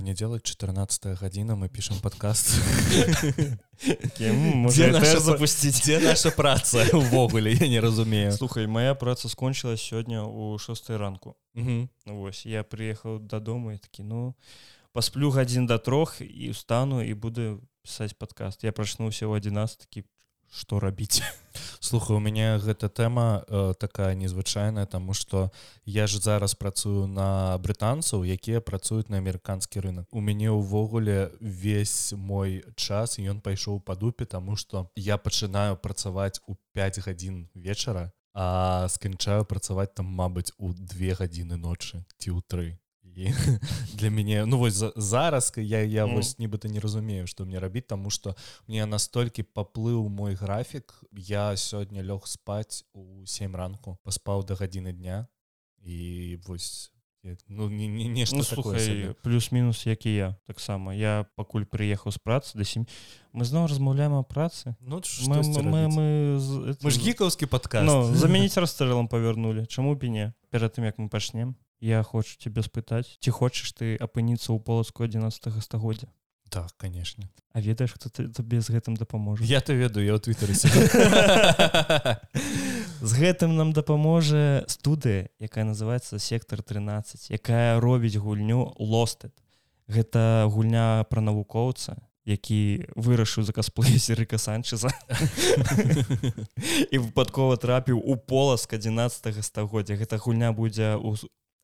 панядзелак 14 гадзіна мы пішам падкаст запусціць дзе наша праца увогуле я не разумею. Слухай моя праца скончылась сёння у шостой ранку. Мгм. Вось я прыехаў дадому і такі ну пасплю гадзін да трох і устану і буду пісаць падкаст я прачнуўся ў 11 такі што рабіць слухай у мяне гэта тэма э, такая незвычайная тому что я ж зараз працую на брытанцаў якія працуюць на амерыканскі рынок. У мяне ўвогуле весь мой час ён пайшоў па дупе тому что я пачынаю працаваць у 5 гадзін вечара а сканчаю працаваць там мабыць у две гадзіны ночы ці ў тры і для мяне ну вось за- зараз я я Мгм. вось нібыта не разумею што мне рабіць таму што мне настолькі паплыў мой графік я сёння лёг спаць у 7 ранку паспаў да гадзіны дня і вось ну не, не, нешта ну, слухай плюс-мінус як і я таксама я пакуль прыехаў з працы да сем мы зноў размаўляем о працы ну мы, мы, мы, мы, мы ж гікаўскі падкаст ну, замяніць расстрэлам павярнули чаму б і не перад тым як мы пачнем я хочу тебе спытаць ці хочаш ты апыніцца ў полацку 11 стагоддзя? Так конечно. А ведаеш хто ты- табе з гэтым дапаможа? Я то ведаю я ў твиттары з гэтым нам дапаможа студыя якая называется сектор 13 якая робіць гульню лостед гэта гульня пра навукоўца які вырашыў за касплеі рыка санчеза і выпадкова трапіў у поласк 11 стагоддзя. Гэта гульня будзе у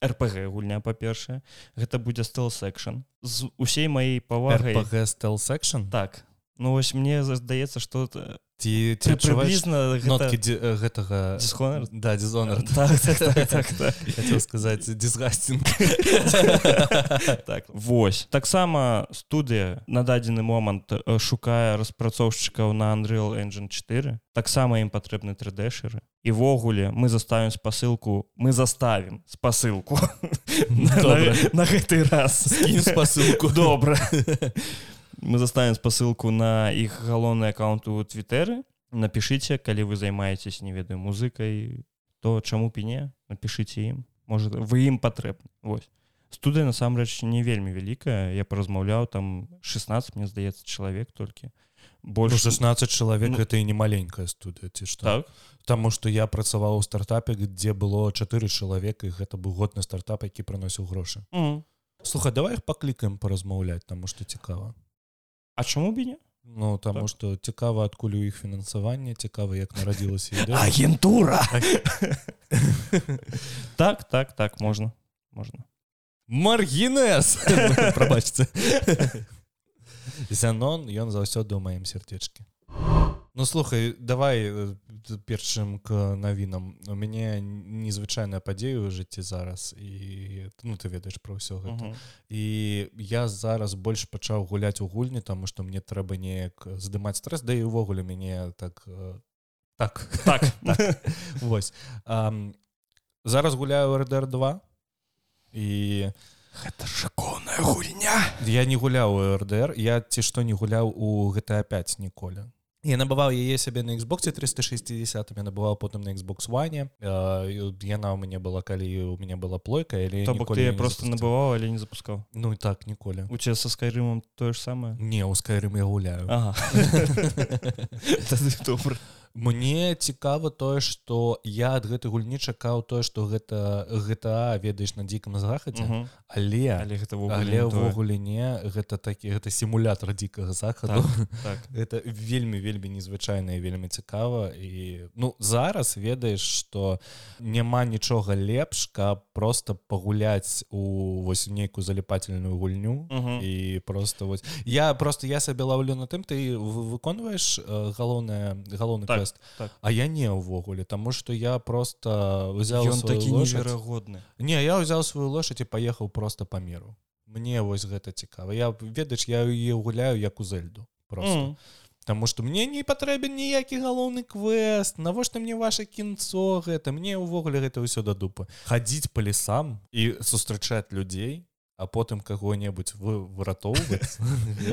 рпг гульня па-першае. Гэта будзе стел секшн з усей маей павагай РПГ стел секшн так ну вось мне здаецца что ці ці прыблізна ноткі э, гэтага Dishonored? да дизонор так, так, так, так, так. хотел сказать дисгастинг так Вось таксама студыя на дадзены момант э, шукае распрацоўшчыкаў на Unreal Engine 4 таксама ім патрэбны 3D-шыры івогуле мы заставім спасылку мы заставім спасылку Добра. на гэты раз спасылку. добра мы заставім спасылку на іх галоўны аккаунт у твітэры напішыце калі вы займаецесь не ведаю музыкай то чаму піне напішыце ім может вы ім патрэбны Вось студыя насамрэч не вельмі вялікая я паразмаўляў там 16 мне здаецца чалавек толькі Ну, больше 16 чалавек Ну- гэта і не маленькая студыя ці што так. Таму што я працаваў у стартапе дзе было чатыры чалавека і гэта быў годны стартап які прыносіў грошы Мгм. слухай давай іх паклікаем паразмаўляць таму што цікава А чаму б не Ну таму Так. што цікава адкуль у іх фінансаванне цікава як нарадзілася агентура! Так так так можна можна. Маргінес! Прабачце зянон ён заўсёды ў маім сердечке Ну слухай давай э, першым к навінам у мяне незвычайная падзея ў жыцці зараз і ну ты ведаеш пра ўсё гэта. Мгм. і я зараз больш пачаў гуляць у гульні таму што мне трэба неяк здымаць стресс да і ўвогуле мяне так э, так. Так Вось. Ам, зараз гуляю РДР 2 і гэта шакоўная гульня. Я не гуляў РДР я ці што не гуляў у GTA 5 ніколі я набываў яе сябе на Xbox 360 я набываў потым на Xbox One. Э, яна ў мяне была калі у мяне была плойка или ты просто набываў але не запускаў Ну і так ніколі у тебя со скайрымом тое ж самае не у Skyrim я гуляю. Ага. Добра Мне цікава тое што я ад гэтай гульні чакаў тое што гэта GTA ведаеш на дзікам захадзе. Мгм. але але гэта але ўвогуле не гэта такі гэта сімулятор дзікага захаду. Так это вельмі вельмі незвычайна і вельмі цікава. І ну зараз ведаеш что няма нічога лепш каб просто пагуляць у вось нейкую заліпательную гульню. Мгм. і просто вось я просто я сабе лаўлю на тым ты вы- выконваеш галоўнае галоўны Так, квест так. а я не ўвогуле таму что я просто взял ён такі неверагодны. Не я ўзяў сваю лошадь і паехаў просто по міру мне вось гэта цікава я ведаеш я яе гуляю як у зельду просто. Мгм. Таму што мне не патрэбен ніякі галоўны квест. Навошта мне ваше кінцо гэта мне ўвогуле гэта ўсё да дупы. Хадзіць па лесам і сустрачаць людзей а потым каго-небудзь вы выратоўваць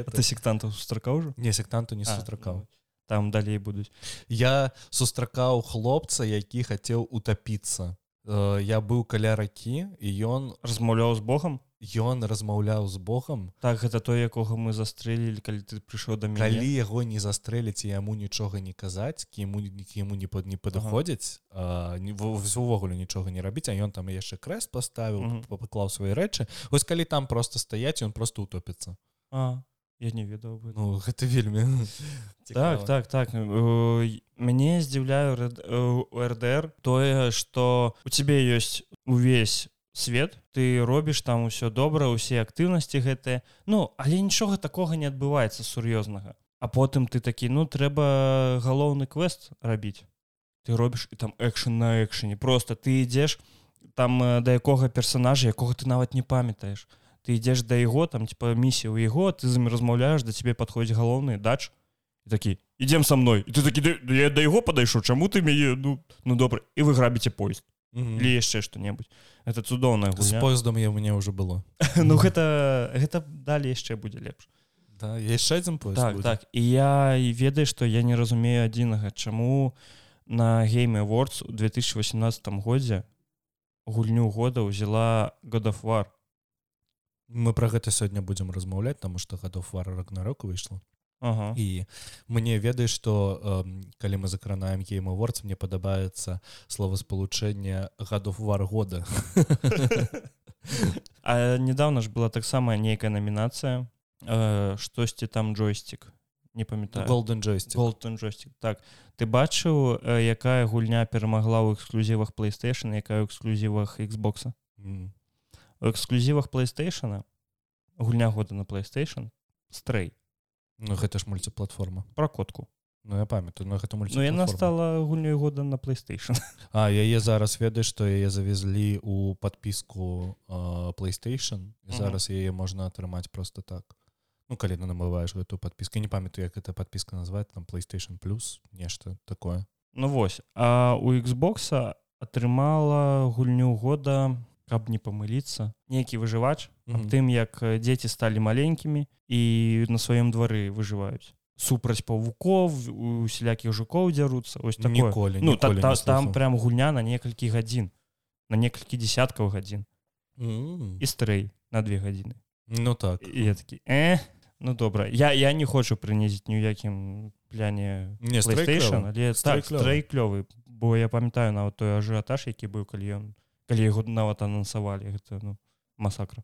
А ты сектантаў сустракаў ужо не сектанту не А, сустракаў ну, там далей будуць. Я сустракаў хлопца які хацеў утапіцца. Э, я быў каля ракі і ён размаўляў з Богом ён размаўляў з Богом так гэта той якога мы застрэлілі калі ты прыйшоў да мяне? Калі яго не застрэліць яму нічога не казаць яму яму не под не падыходзіць увогуле нічога не рабіць а ён там яшчэ крэст паставіў паклаў свае рэчы. Вось калі там просто стаяць ён просто утопіцца. А я не ведаў бы ну, гэта вельмі так так так. Мяне здзіўляю РДР тое что у тебе ёсць увесь свет ты робіш там усё добра усе актыўнасці гэтыя ну але нічога такога не адбываецца сур'ёзнага. А потым ты такі ну трэба галоўны квест рабіць. Ты робіш і там экшн на экшане просто ты ідзеш там да якога персонажа якога ты нават не памятаеш ты ідзеш да яго там типа місія ў яго ты з імі размаўляеш да цябе падходзіць галоўны дач. Такі ідзем со мной і ты такі я да яго падайшоў чаму ты мяне ну ну добра і вы грабіце поезд. Или яшчэ что-небудзь это цудоўная з поездом я мне уже было. Ну гэта гэта далі яшчэ будзе лепш да, яшчэ адзін поезд так, так. І я і ведаю што я не разумею адзінага чаму на гейме вордс у 2018 годзе гульню года ўзяла годафвар мы про гэта сёння будзем размаўляць таму што гадоў вара рагнарок выйшла. Ага. і мне ведаеш што э, калі мы закранаем геймворц мне падабаецца словаспалучэнне гадоў вар года. А недавно ж была таксама нейкая намінацыя э, штосьці там джойстик не памятаю. Голден джойстик голден джойстик так. Ты бачыў э, якая гульня перамагла ў эксклюзівах playstation якая ў эксклюзівах xбокса mm у эксклюзівах playstation гульня года на playstation стрэй Ну гэта ж мульціплатформа про котку. Ну я памятаю но гэта мульці яна стала гульнёй года на playstation. А яе зараз ведаеш што яе завезлі у подпіску playstation. Зараз яе можна атрымаць просто так. Ну калі ты набываеш гэту подпіску не памятаю як эта подпіска назваць там playstation плюс нешта такое. Ну вось а у xбокса атрымала гульню года каб не памыліцца. Нейкі выжывач mm -hmm. тым як дзеці сталі маленькімі і на сваём двары выжываюць. Супраць павуков усялякіх жукоў дзяруцца ось ніколі ну та, та, там прям гульня на некалькі гадзін на некалькі десяткаў гадзін. Mm -hmm. і стрэй на две гадзіны. Ну так. Я такі э ну добра я я не хочу прынізіць ні ў якім пляне не але так, клёвы. Бо я памятаю нават той ажыятаж які быў калі ён калі яго нават анансавалі гэта ну масакра.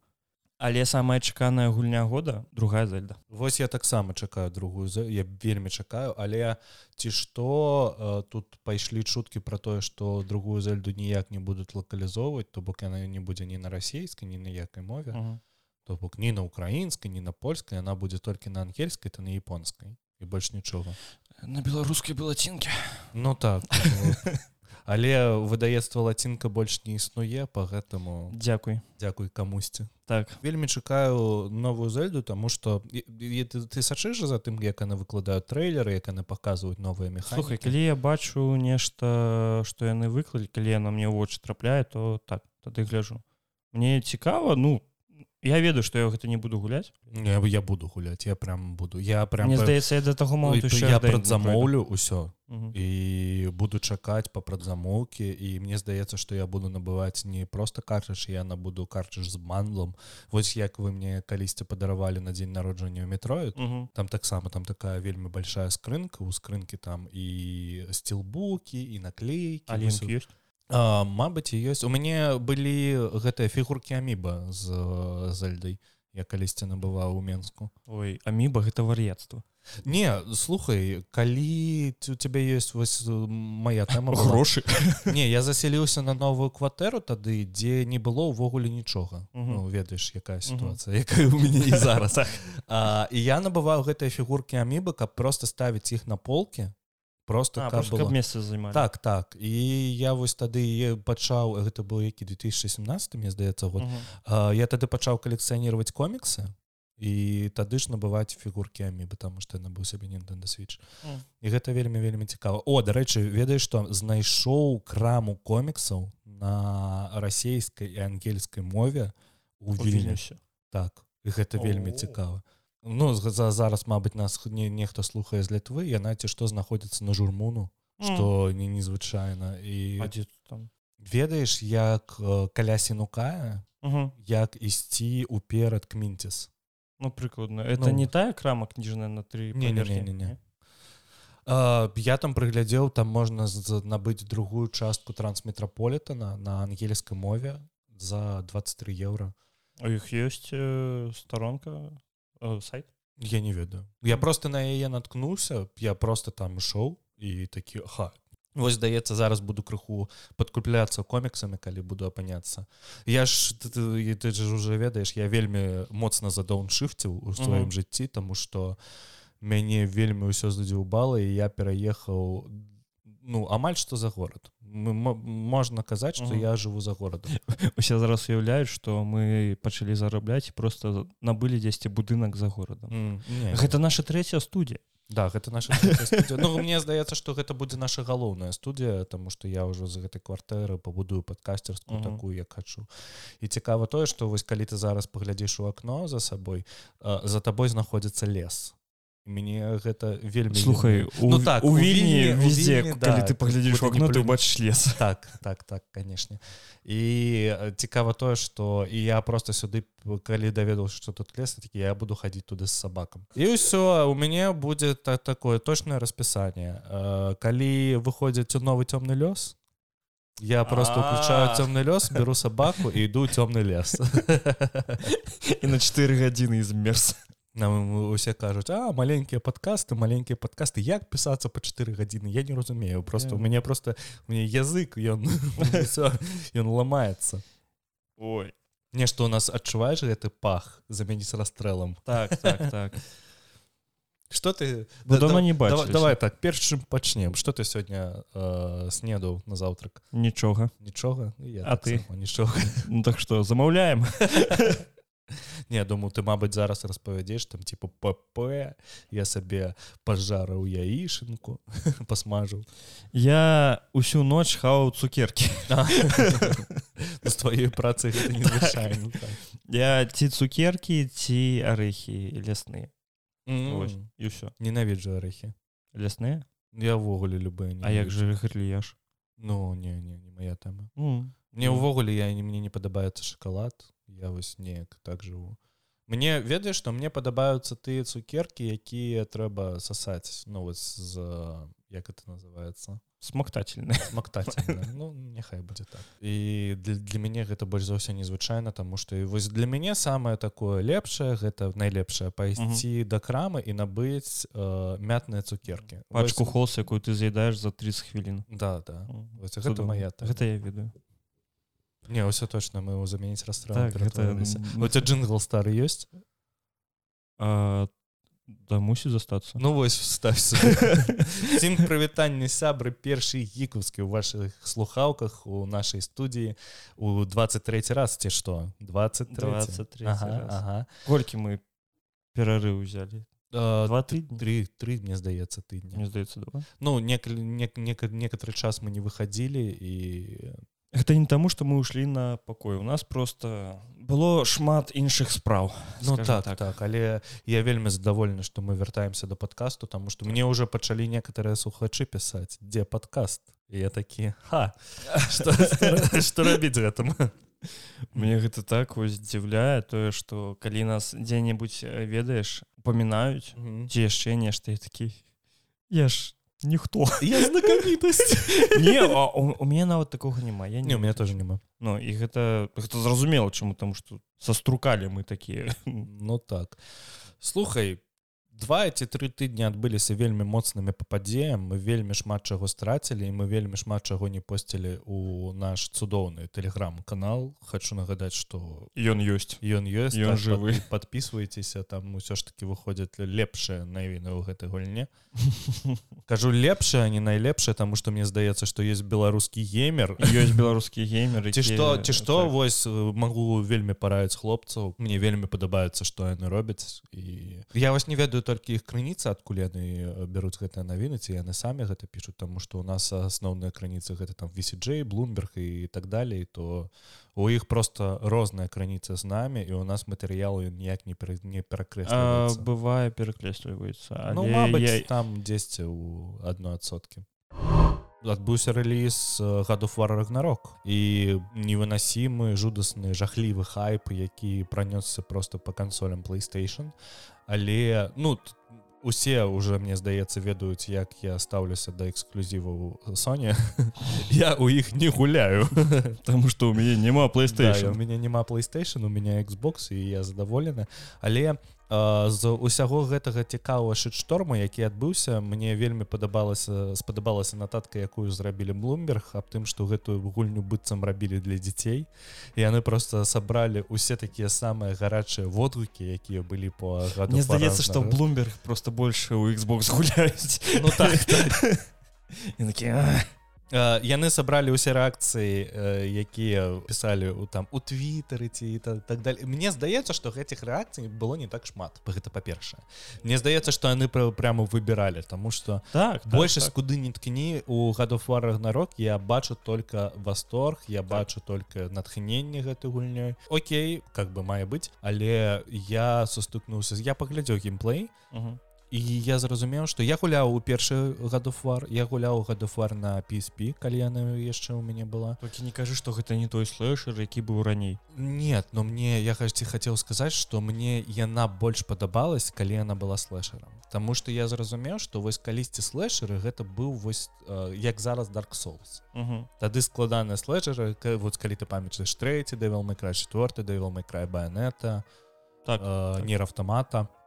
Але самая чаканая гульня года другая зельда. Восьось я таксама чакаю другую я вельмі чакаю але ці што э, тут пайшлі чуткі про тое что другую зельду ніяк не будуць лакалізоўваць то бок яна не будзе ні на расійскай ні на якай мове uh -huh. то бок ні на украінскай ні на польскай яна будзе толькі на ангельскай то на японскай і больш нічога. На беларускай балацінкі ну так але выдаецтва лацінка больш не існуе по гэтаму дзякуй. дзякуй камусьці. Так. Вельмі чакаю новую зельду тому что ты, ты сачыш за тым як яны выкладаюць трэйлеры як яны паказваюць новыя механухай калі я бачу нешта что яны выклалі калі яна мне вочы трапляе то так тады гляжу мне цікава ну я ведаю что я гэта не буду гуляць я, я буду гуляць я прям буду. Я прям мне здаецца я до таго я прадзамоўлю ўсё і буду чакаць па прадзамоўкі і мне здаецца что я буду набываць не просто карчыш я набуду карчыш з манлом вось як вы мне калісьці падаравалі на дзень народжання метроид там таксама там такая вельмі большая скрынка у скрынкі там і стилбукі і наклейки але ёсць Мабыць ёсць у мяне былі гэтыя фігуркі аміба з зальдай я калісьці набываў у менску. Ой аміба гэта вар'етства не слухай калі у цябе ёсць вось моя тема грошы не я заселіўся на новую кватэру тады дзе не было ўвогуле нічога ну, ведаеш якая сітуацыя якая у мяне зараз. А, і я набываю гэтыя фігуркі аміба каб просто ставіць іх на полке просто а, просто было... месца займаць так так. І я вось тады пачаў гэта быў які 2017 мне здаецца год. Uh -huh. а, я тады пачаў калекцыяніраваць коміксы і тады ж набываць фігуркі амі потому что яна быў сабе Nintendo switch. Uh -huh. і гэта вельмі вельмі цікава о дарэчы ведаеш што знайшоў краму коміксаў на расійскай і ангельскай мове у вільнюсе так гэта вельмі цікава а Ну за зараз мабыць нас не нехта слухае з літвы яна ці што знаходзіцца на журмуну што не незвычайна і там? Ведаеш як каля сінукая Угу. як ісці уперад кмінціс Ну прыкладна это Ну. не тая крама кніжная на тры Не, не, не, не, не. А, я там прыглядзеў там можна набыць другую частку трансметраполітана на ангельскай мове за 23 еўра у іх ёсць э, старонка э, сайт? Я не ведаю. Я просто на яе наткнуўся я просто там ішоў і такі ха Вось здаецца зараз буду крыху падкупляцца коміксамі калі буду апыняцца я ж ты, ты, ты ж уже ведаеш я вельмі моцна задауншыфціў у сваім Мгм. жыцці тому что мяне вельмі ўсё задзіўбала і я пераехаў ну амаль што за горад Мы- мо- можна казаць што Мгм. я жыву за горадам усе зараз уяўляюць што мы пачалі зарабляць просто набылі дзесьці будынак за горадам М, не, гэта наша трэцяя студія Да гэта наша. Ну мне здаецца што гэта будзе наша галоўная студія тому что я ўжо з гэтай кватэры пабудую падкасцерскую Мгм. такую як хачу і цікава тое што вось калі ты зараз паглядзіш у акно за сабой а, за табой знаходзіцца лес мне гэта вельмі слухай вельмі- у, Ну так, у вільні везде Вільні, да, ты паглядзіш у куды акно не ты убачыш лес так так так канешне і цікава тое што і я просто сюды калі даведаўся што тут лес такі я буду хадзіць туды з сабакам і ўсё у мяне будзе та, такое точное распісанне Э, калі выходзіць у новы цёмны лёс я просто уключаю цёмны лёс беру сабаку і іду цёмны лес і на 4 гадзіны змерз нам усе кажуць а маленькія падкасты маленькія падкасты як пісацца па 4 гадзіны я не разумею. Просто у Я- мяне просто у мяне язык ён ён ламаецца ой. Нешта у нас адчуваеш гэты пах замяніць расстрэлам так так так. Что ты Бо Да- дома не давай, бачыліся. давай так перш чым пачнем что ты сёння э, снедаў на заўтрак нічога нічога І я А так ты? нічога ну так што замаўляем не думаю ты мабыць зараз распавядзеш там типа ПП я сабе пажарыў яішынку пасмажыў я усю ноч хаваў цукеркі з тваёй працы гэта незвычайна так. я ці цукеркі ці арэхі лясныя М, і ўсё ненавіджу арэхі лясныя я ўвогуле любыя А як же грліяж ну не не не моя тэма ну, мне Ну. ўвогуле я не мне не падабаецца шакалад я вось неяк так жыву мне ведаеш што мне падабаюцца тыя цукеркі якія трэба сасаць ну вось з як это называется? Смактательны смактательна ну няхай будзе так. І для, для мяне гэта больш за ўсё незвычайна таму што і вось для мяне самае такое лепшае гэта найлепшае пайсці да крамы і набыць э, мятныя цукеркі пачку Вось- холс якую ты з'едаеш за 30 хвілін да да. М, Вось гэта цудоўна. моя тэма. гэта я ведаю не ўсё точно мы ў заменіць расстрэл Так, гэта, м, у тебя джингл стары ёсць а, да мусіць застацца Ну вось вставь Сім прывітанне сябры першы гікаўскі ў ваших слухаўках у нашай студіі у 23 раз ці што 23 23 ага, ага. колькі мы перарыв узялі два тыдні тры тры мне здаецца тыдня мне здаецца два. Ну некалі нек, нек, некаторы час мы не выходзілі і гэта не таму што мы ўшлі на пакой у нас просто было шмат іншых спраў Ну так, так. так. Але я вельмі задаволены што мы вяртаемся да падкасту таму што мне ўжо пачалі некаторыя слухачы пісаць дзе падкаст? І я такі ха што, што, рабіць гэтым? Мне гэта так вось здзіўляе тое што калі нас дзе-небудзь э, ведаеш памінаюць ці яшчэ нешта і такі я ж ніхто я знакамітасць не а у, у мяне нават такога няма я не у меня тоже няма Ну і гэта гэта зразумела чаму там што саструкалі мы такія ну так. Слухай два ці тры тыдні адбыліся вельмі моцнымі па падзеям мы вельмі шмат чаго страцілі і мы вельмі шмат чаго не посцілі у наш цудоўны телеграм-канал хочу нагадаць что ён ёсць. Ён ёсць Ён так, жывы. пад- подписывайтеся там усё ж таки выходзяць лепшыя навіны ў гэтай гульне кажу лепшая не найлепшая тому что мне здаецца что есть беларускі геймер. Ёсць беларускія геймеры ці што ці што так. вось э, магу вельмі параіць хлопцаў. Мне вельмі падабаецца што яны робяць і я вось не ведаю толькі іх крыніцы адкуль яны э, бяруць гэтыя навіны ці яны самі гэта пішуць таму што у нас асноўныя крыніцы гэта там VCJ блумберг і так далей то у іх просто розныя крыніцы з намі і у нас матэрыялу ніяк не пера- не А, перакрэсліваецца бывае перакрэсліваецца ну я... там дзесьці ў адной адсоткі адбыўся рэліз гадуфар рагнарок і невынасімы жудасны жахлівы хайп які пранёсся просто по кансолям playstation. Але ну усе уже мне здаецца ведаюць як я стаўлюся да эксклюзіву Соня я у іх не гуляю. Потому что у мяне няма playstation да, у меня няма playstation у меня Xbox і я задаволены але я з усяго гэтага цікавого шытшторму які адбыўся мне вельмі падабалася спадабалася нататка якую зрабілі блумберг аб тым што гэтую гульню быццам рабілі для дзяцей. І яны просто сабралі усе такія самыя гарачыя водгукі якія былі по мне здаецца што блумберг просто больше у Xbox гуляюць. Ну, так, так. яны сабралі ўсе рэакцыі якія пісалі у там у твиттары ці так, так далее Мне здаецца што гэтых рэакцый было не так шмат гэта па-першае. Мне здаецца што яны прямо выбіралі тому что так больше так, куды не ткні у гадофарах народ я бачу только восторг я так. бачу только натхненне гэтай гульнёй. Окей как бы мае быць але я сустукнуўся я паглядзеў геймплей uh -huh і я зразумеў што я гуляў у першы гадуфар я гуляў гадуфар на PSP калі яны яшчэ ў мяне была. Толькі не кажы што гэта не той слэшер які быў раней. Нет но мне я хацці хацеў сказаць што мне яна больш падабалась калі яна была слэшером Таму што я зразумеў што вось калісьці слэшеры гэта быў вось э, як зараз dark souls. Тады складаныя слэшеры вот калі ты памятаеш трэці дэвел майкра четверты дэвел майкрай баянета так, э, так. нер автомата то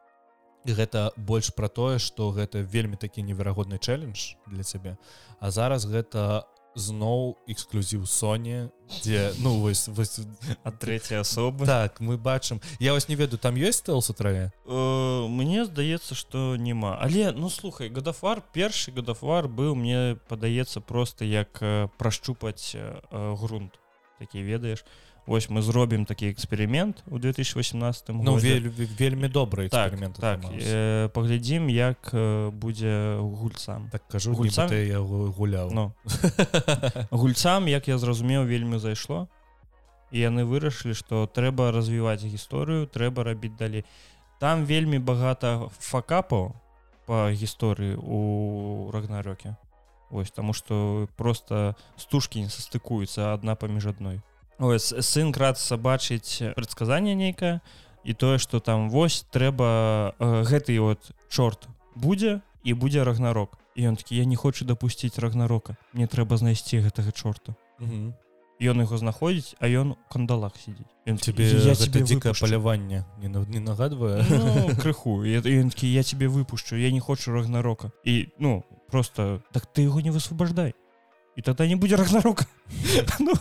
гэта больш пра тое што гэта вельмі такі неверагодны чэллендж для цябе. А зараз гэта зноў эксклюзіў Соне дзе ну вось вось ад трэцяй асобы. Так мы бачым. Я вас не ведаю там ёсць стал сутрае э, мне здаецца што няма. Але ну слухай гадафар першы гадафар быў мне падаецца просто як э, прашчупаць э, грунт. Такі ведаеш Вось мы зробім такі эксперымент у 2018 ну, вель, вельмі добры так, так, э, паглядзім як э, будзе гульцам. Так кажу гульцам? я гуляў но ну. гульцам як я зразумеў вельмі зайшло. І яны вырашылі што трэба развіваць гісторыю трэба рабіць далей там вельмі багата факапаў по гісторыі у рагнарёке. Ось таму што просто стужкі не састыкуюцца адна паміж адной ось сын крацца бачыць прадказанне нейкае і тое что там вось трэба э, гэты вот чорт будзе і будзе рагнарок. І ён такі я не хочу дапусціць рагнарока мне трэба знайсці гэтага чорта ён яго знаходзіць а ён кандалах сидзіць. Ён тебе я тебе дзікае паляванне не не нагадвае? Ну, крыху. Кі я тебе выпушчу я не хочу рагнарока і ну просто так ты его не высвобождай і тогда не будзе рагнарока. Ну,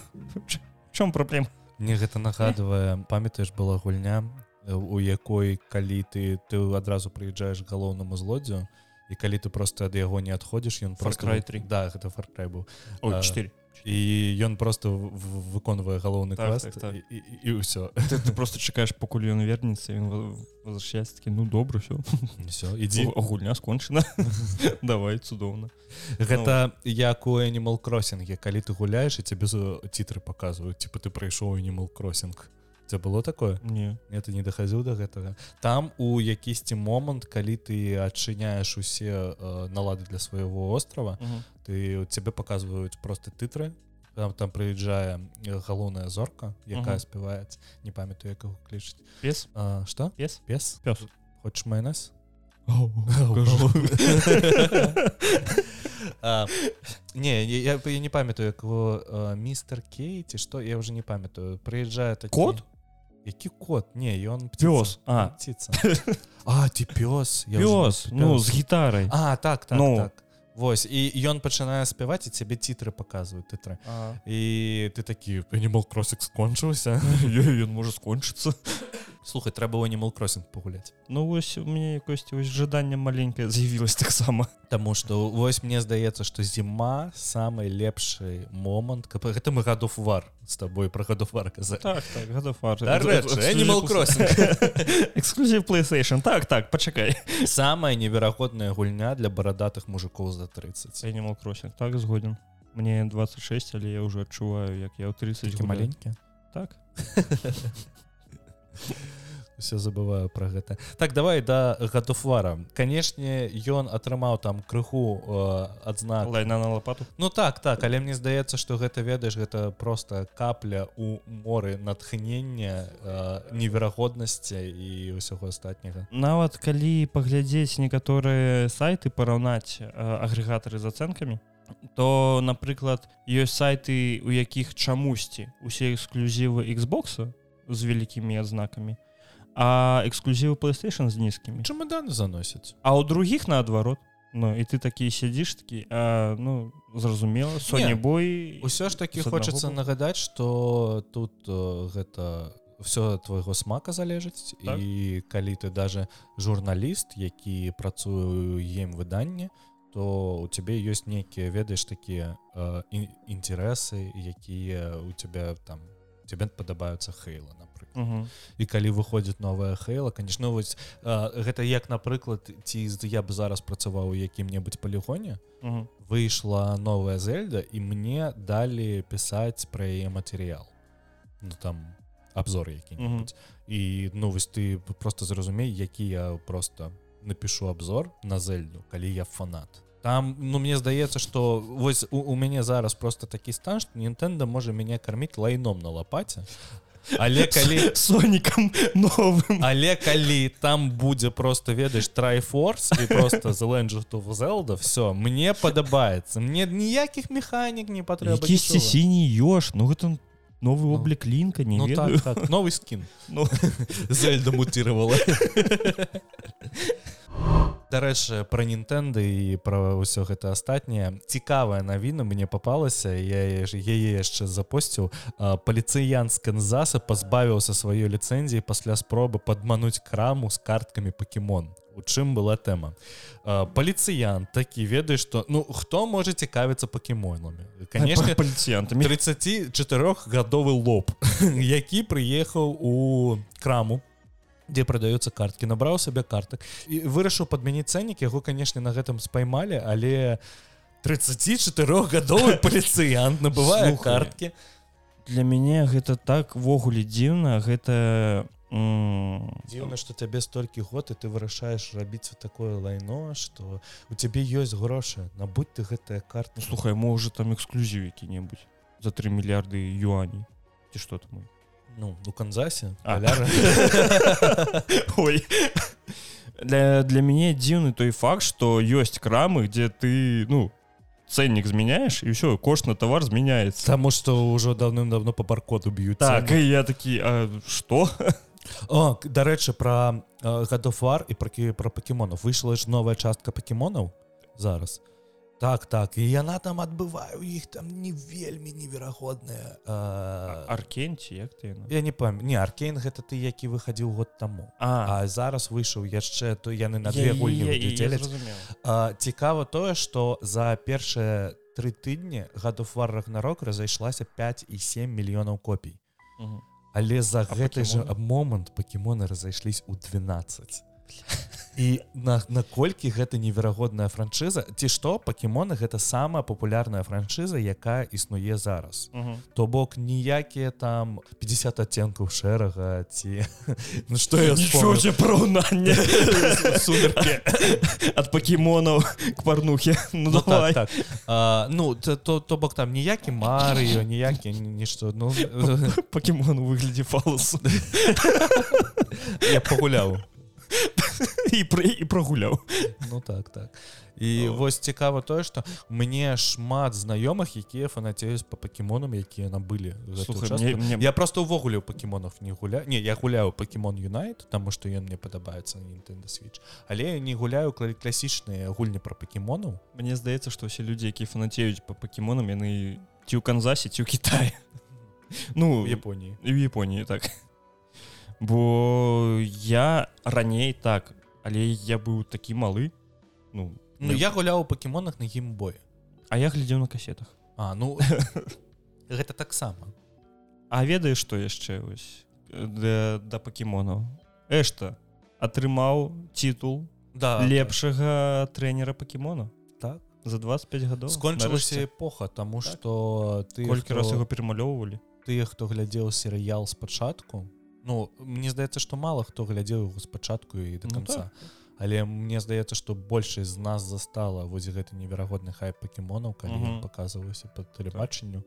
чым праблем мне гэта нагадвае памятаеш была гульня у якой калі ты ты адразу прыязджаеш галоўнаму злодзю і калі ты просто ад яго не адходзіш ён просто край 3 да гэта фаркрай быў. 4 і ён просто выконвае галоўны так, квест так, так. і, і, і ўсё ты, ты просто чакаеш пакуль ён вернецца возвращаецькі ну добра все все ідзі гульня скончана давай цудоўна гэта ну. як у animal кроссинге калі ты гуляеш і цябе цітры показваюць типа ты прайшоў animal кроссинг Це было такое? Не. Это не дахазіў до гэтага там у якісьці момант калі ты адчыняеш усе э, налады для свайго острова -huh. ты цябе показваюць просто тытры там там прыязджае галоўная зорка якая -huh. спяваецца не памятаю як яго клічыць пес? Что? Пес? Пес? Пес. Хочешь майонез? Не я, я не памятаю як его мистер кейти что я уже не памятаю. Прыязджае кот які кот не ён пёс. А. Ціца а ты пёс? Пёс. ну з гітарай а так так ну. так. Вось. І ён пачынае спяваць і цябе цітры паказваюць тытры і ты такі анімал кросік скончыўся ён можа скончыцца слухай трэба ў анімал кросінг пагуляць Ну вось у мне якосьці вось жаданне маленькае з'явілась таксама Таму што вось мне здаецца што зіма самы лепшы момант каб гэта мы гадов вар з табой пра гадов вар казаць так, так, эксклюзів playstation. Так так пачакай самая неверагодная гульня для барадатых мужикоў за 30 анімал кросінг так згоден. Мне 26 але я уже адчуваю як я ў 30 маленькі? Так все забываю про гэта. Так давай да гатуфара канешне ён атрымаў там крыху э, адзнак. Лайна на лопату Ну так так але мне здаецца что гэта ведаеш гэта просто капля у моры натхнення э, неверагоднасці і ўсяго астатняга. Нават калі паглядзець некаторыя сайты параўнаць э, агрэгатары з ацэнкамі то напрыклад ёсць сайты у якіх чамусьці усе эксклюзівы Xбокса з вялікімі адзнакамі а эксклюзівы PlayStation з нізкімі чамаданы заносяць а ў другіх наадварот Ну і ты такі сядзіш такі а, ну зразумела Соня бой усё ж таки хочацца нагадаць что тут э, гэта все твайго смака залежыць так? і калі ты даже журналіст які працую ем выданне то у цябе ёсць нейкія ведаеш такія э, інтарэсы якія у тебя там тебе падабаюцца хейла напрыклад і калі выходзіць новая хейла конечно вось гэта як напрыклад ці я б зараз працаваў у якім-небудзь палігоне выйшла новая зельда і мне далі пісаць пра яе матэрыял ну там обзор які-нибудь і ну вось ты просто зразумей які я просто напишу обзор на зельду калі я фанат там ну мне здаецца что вось у, у мяне зараз просто такі стан что Нтэнда можа мяне карміць лайном на лапаце але калі сонікам новым але калі там будзе просто ведаеш трайфорс і просто зелда все мне падабаецца мне ніякіх механік не патрэба сіні ёж ну гэта новы ну, облік лінка не ну, так, так, новый скін ну. зельда мутировала дарэчы пра нінтэнды і пра ўсё гэта астатняе. Цікавая навіна мне попалася я яе яшчэ запосціў. Паліцыян з канзаса пазбавіўся сваёй ліцэнзіі пасля спробы падмануць краму з карткамі покемон у чым была тэма? Паліцыян такі ведае што ну хто можа цікавіцца покемонамі конечно паліцыянтамі 34 гадовы лоб які прыехаў у краму дзе прадаюцца карткі набраў сабе картак і вырашыў падмяніць цэннік яго канешне на гэтым спаймалі але 34 гадовы паліцыянт набывае карткі для мяне гэта так ввогуле дзіўна. Гэта дзіўна што цябе столькі год і ты вырашаеш рабіць такое лайно што у цябе ёсць грошы. Набудь ты гэтая карта слухай можа там эксклюзіў які-небудзь за 3 мільярды юаней. Ці што там мой ну у канзасе ой. Для для мяне дзіўны той факт что ёсць крамы где ты ну ценнік змяняешь і ўсё кошт на товар змяняецца таму что ўжо давным-давно по баркоду б'юць так і я такі что? О дарэчы про гадофар і про про пакемонов выйшла ж новая частка пакемонаў зараз так так і яна там адбываю іх там не вельмі неверагодная аркенці як ты я не пам не аркейн гэта ты які выхадзіў год таму а, а зараз выйшаў яшчэ то яны на две гульні цікава тое что за першыя тры тыдні гадофвар рагнарок разайшлася 5 і 7 мільёнаў копій але за гэты же момант пакемоны разайшлись у 12 і на наколькі гэта неверагодная франшыза? Ці што пакемоны гэта самая папулярная франшыза якая існуе зараз. То бок ніякія там 50 адценкаў шэрага ці ну что параўнанне ад пакемонаў к парнухе ну, ну, так, так. А, ну то то, то бок там ніякі марыё ніякі нішто ну пакемон выглядзе фалусу я пагуляў і пры і прогуляў ну так так. І О. вось цікава тое что мне шмат знаёмых якія фанацеюць по пакемонам якія набылі я просто увогуле у пакемонов не гуля не я гуляю покемон юнайт тому что ён мне падабаецца Nintendo switch. Але не гуляю класічныя гульні про пакемонаў Мне здаецца что все людзі якія фанацеюць по пакемонам яны ці ў канзасе ці ў Китае. Ну Японіі. в Японіі так бо я раней так але я быў такі малы ну ну я гуляў у пакемонах на геймбой а я глядзеў на касетах. А ну гэта таксама. А ведаеш што яшчэ вось да, да пакемонаў? Эшта атрымаў титул да лепшага трэнера пакемона. Так. За 25 гадоў скончылася эпоха тому так. что ты колькі хто... раз яго перамалёўвалі? тыя хто глядзеў серыял спачатку Ну мне здаецца што мала хто глядзеў яго спачатку і до Ну, конца так. але мне здаецца што большасць з нас застала вось гэты неверагодны хай пакемонаў калі Мгм. ён паказваўся по тэлебачанню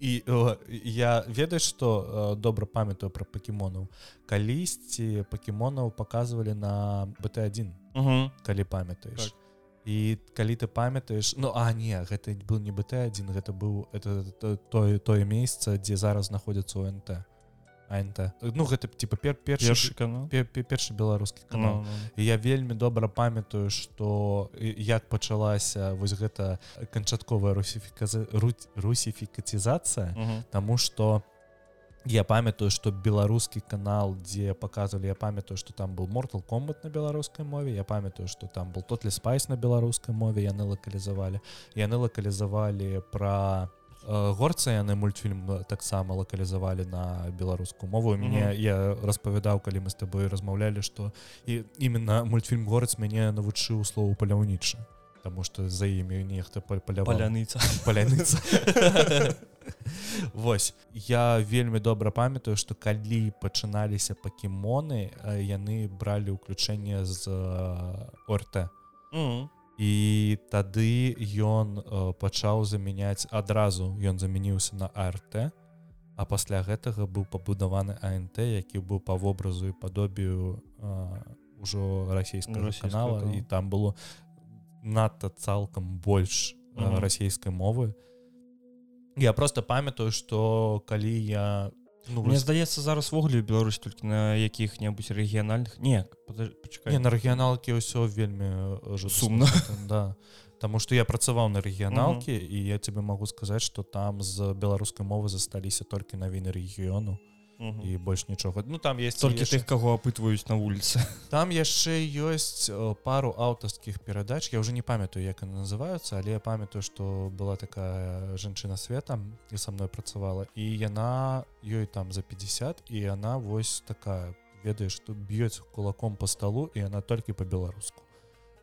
і э, я ведаю што э, добра памятаю пра пакемонаў калісьці пакемонаў паказвалі на бт1 Мгм. калі памятаеш Так. і калі ты памятаеш Ну а не гэта был не бт1 гэта быў это то- тое тое месца дзе зараз знаходзіцца УНТ АНТ ну гэта типа пер першы першы канал пе- пе- першы беларускі канал Ну, ну. І я вельмі добра памятаю што і- як пачалася вось гэта канчатковая русіфіказа русіфікацізацыя Мгм. Таму што я памятаю што беларускі канал дзе паказвалі я памятаю што там был Mortal комбат на беларускай мове я памятаю што там был тотлі спайс на беларускай мове яны лакалізавалі яны лакалізавалі пра э, горца яны мультфільм э, таксама лакалізавалі на беларускую мову. Мгм. мне я распавядаў калі мы з табой размаўлялі што і именно мультфільм горец мяне навучыў слову паляўніча Таму што за імі нехта паляваў паляныца паляныца Вось. Я вельмі добра памятаю што калі пачыналіся пакемоны э, яны бралі ўключэнне з э, орт Мгм. І тады ён э, пачаў замяняць адразу ён замяніўся на арт а пасля гэтага быў пабудаваны ант які быў па вобразу і падобію ўжо расійскага Расійскага канала канала. і там было надта цалкам больш Мгм. расійскай мовы я просто памятаю что калі я ну, Мне вось- здаецца зараз ввогуле Беларусь толькі на якіх-небудзь рэгіянальных не пачакай. Не, на рэгіяналкі ўсё вельмі Сумна. да Таму што я працаваў на рэгіяналкі і я тебе магу сказаць што там з беларускай мовы засталіся толькі навіны рэгіёну Мгм. і больш нічога ну там есть толькі яшчэ- тых каго апытваюць на вуліцы там яшчэ ёсць пару аўтарскіх перадач я уже не памятаю як яны называюцца але я памятаю што была такая жанчына света і са мной працавала і яна ёй там за 50 і яна вось такая ведаеш што б'ёць кулаком по столу і яна толькі по-беларуску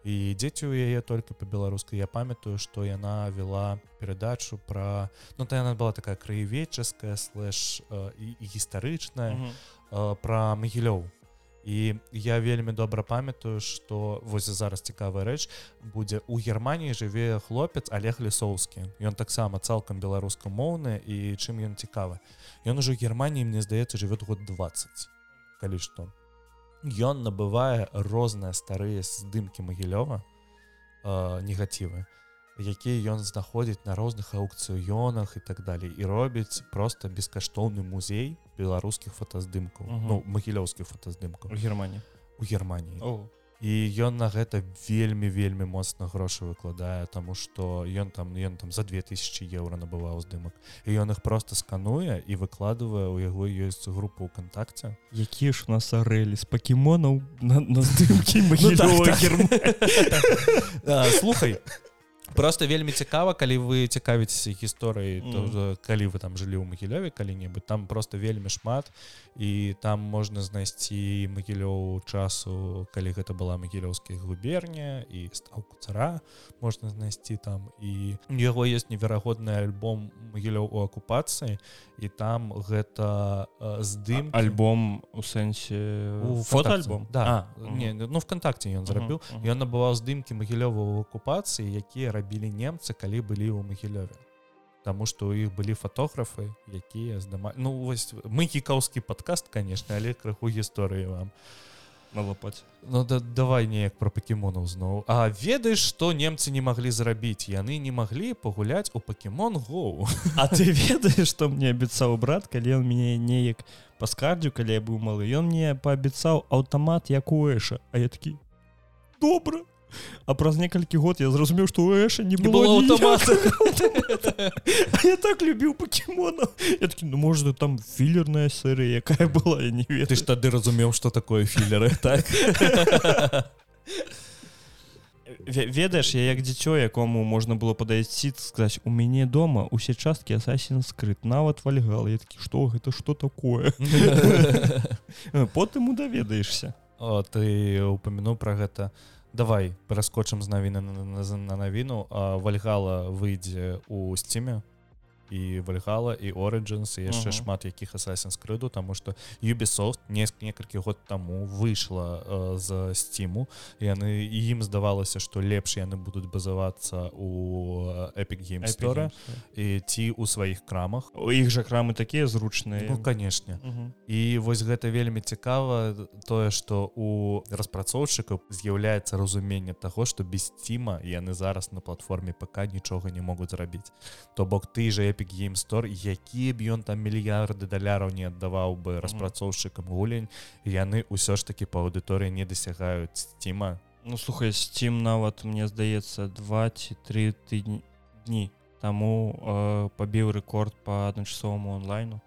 і дзеці ў яе толькі по-беларускай я памятаю што яна вела перадачу пра ну то яна была такая краеведчаская слэш э, і, і гістарычная Мгм. э, пра магілёў і я вельмі добра памятаю што вось зараз цікавая рэч будзе у германії жыве хлопец олег лісоўскі ён таксама цалкам беларускамоўны і чым ён цікавы ён ужо германії мне здаецца жывет год 20 калі што ён набывае розныя старыя здымкі магілёва э, негатывы якія ён знаходзіць на розных аукцыёнах і так далей і робіць просто бескаштоўны музей беларускіх фотаздымкаў Мгм. ну магілёўскіх фотаздымкаў. У Германії у Германії О, і ён на гэта вельмі вельмі моцна грошы выкладае тому что ён там ён там за 2000 еўра набываў здымак і ён іх просто скануе і выкладывае у яго ёсць група ўКтакце якія ж у нас арэлі з пакемонаў на, на здымкі Ну, слухай просто вельмі цікава калі вы цікавіцеся гісторыяй Мгм. то калі вы там жылі ў магілёве калі-небудзь там просто вельмі шмат. І там можна знайсці магілёў часу калі гэта была магілёўская губерня і стаўку цара можна знайсці там. І у яго есть неверагодны альбом магілёў у акупацыі і там гэта здым альбом у сэнсе фотоальбом да. А, не ну вКтакце ён зрабіў. Ён набываў здымкі магілёва ў акупацыі якія рабілі немцы калі былі ў магілёве Таму што ў іх былі фатографы якія здымалі Ну вось мы кікаўскі падкаст конечно але крыху гісторыі вам. На лапаць Ну да, давай неяк пра пакемонаў зноў. А ведаеш што немцы не маглі зрабіць? Яны не маглі пагуляць у пакемон гоу А ты ведаеш што мне абяцаў брат калі ён мяне неяк паскардзю калі я быў малы? Ён мне паабяцаў аўтамат як у эша. А я такі добра а праз некалькі год я зразумеў што у эша не было, аўтамата. я так любіў пакемонаў я такі ну можна там філерная серыя якая была я не Ты ведаю ж тады разумеў што такое філеры так? Ве- ведаеш я як дзіцё якому можна было падайсці сказаць у мяне дома усе часткі асасін скрыт нават вальгал я такі што гэта что такое? Потым удаведаешся. О, ты упомянуў пра гэта давай пераскочым з навіны на, на, на, на навіну вальгала выйдзе у сціме і вальгала і Origins і яшчэ Мгм. шмат якіх Assassin's крыду тому что Ubisoft неск некалькі год таму выйшла э, з стиму яны ім здавалася што лепш яны будуць базавацца у э, Games, так. і ці ў сваіх крамах у іх жа крамы такія зручныя ну канешне Мгм. і вось гэта вельмі цікава тое што у распрацоўшчыкаў з'яўляецца разуменне таго што без сціма яны зараз на платформе ПК нічога не могуць зрабіць то бок ты же Epic Game Store які б ён там мільярды даляраў не аддаваў бы распрацоўшчыкам гулень яны ўсё ж таки па аўдыторыі не дасягаюць. Сціма? Ну слухай Steam нават мне здаецца 2 ці 3 тыдні дні таму э, пабіў рэкорд по адначасоваму онлайну.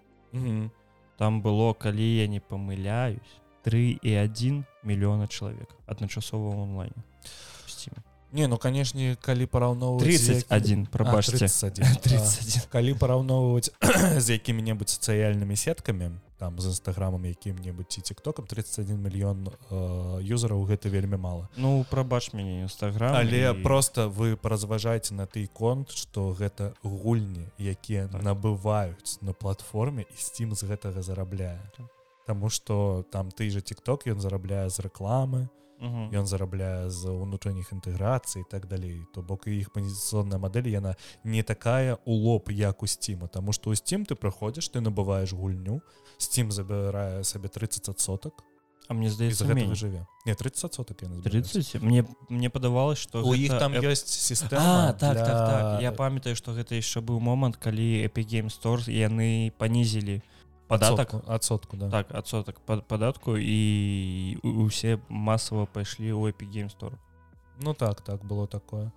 Там было калі я не памыляюсь 3,1 мільёна чалавек адначасова онлайне. Не ну канешне калі параўноўваць 31 прабачце 31 31 калі параўноўваць з якімі-небудзь сацыяльнымі сеткамі там з інстаграмам якім-небудзь ці тиктокам 31 мільён э, юзараў гэта вельмі мала Ну прабач мяне нстаграм але просто вы паразважаеце на той конт что гэта гульні якія Так. набываюць на платформе і steam з гэтага зарабляе Так. Таму что там ты же тикток ён зарабляе з рэкламы Мгм. Ён зарабляе з унутрэнніх інтэграцый так далей то бок і іх пазіцыйная мадэль яна не такая у лоб як у сціму Таму што ў сцім ты праходзіш ты набываеш гульню сцім забірае сабе 30 соток А мне здаецца жыве. Не 30 соток я 30 мне мне падавалось что у іх там App- ёсць сістэма А, так, для... так, так. Я памятаю, што гэта яшчэ быў момант, калі Epic Game Store яны панізілі падатак. адсотку, да. Так, адсотак пад падатку і усе масава пайшлі ў Store. Ну так так было такое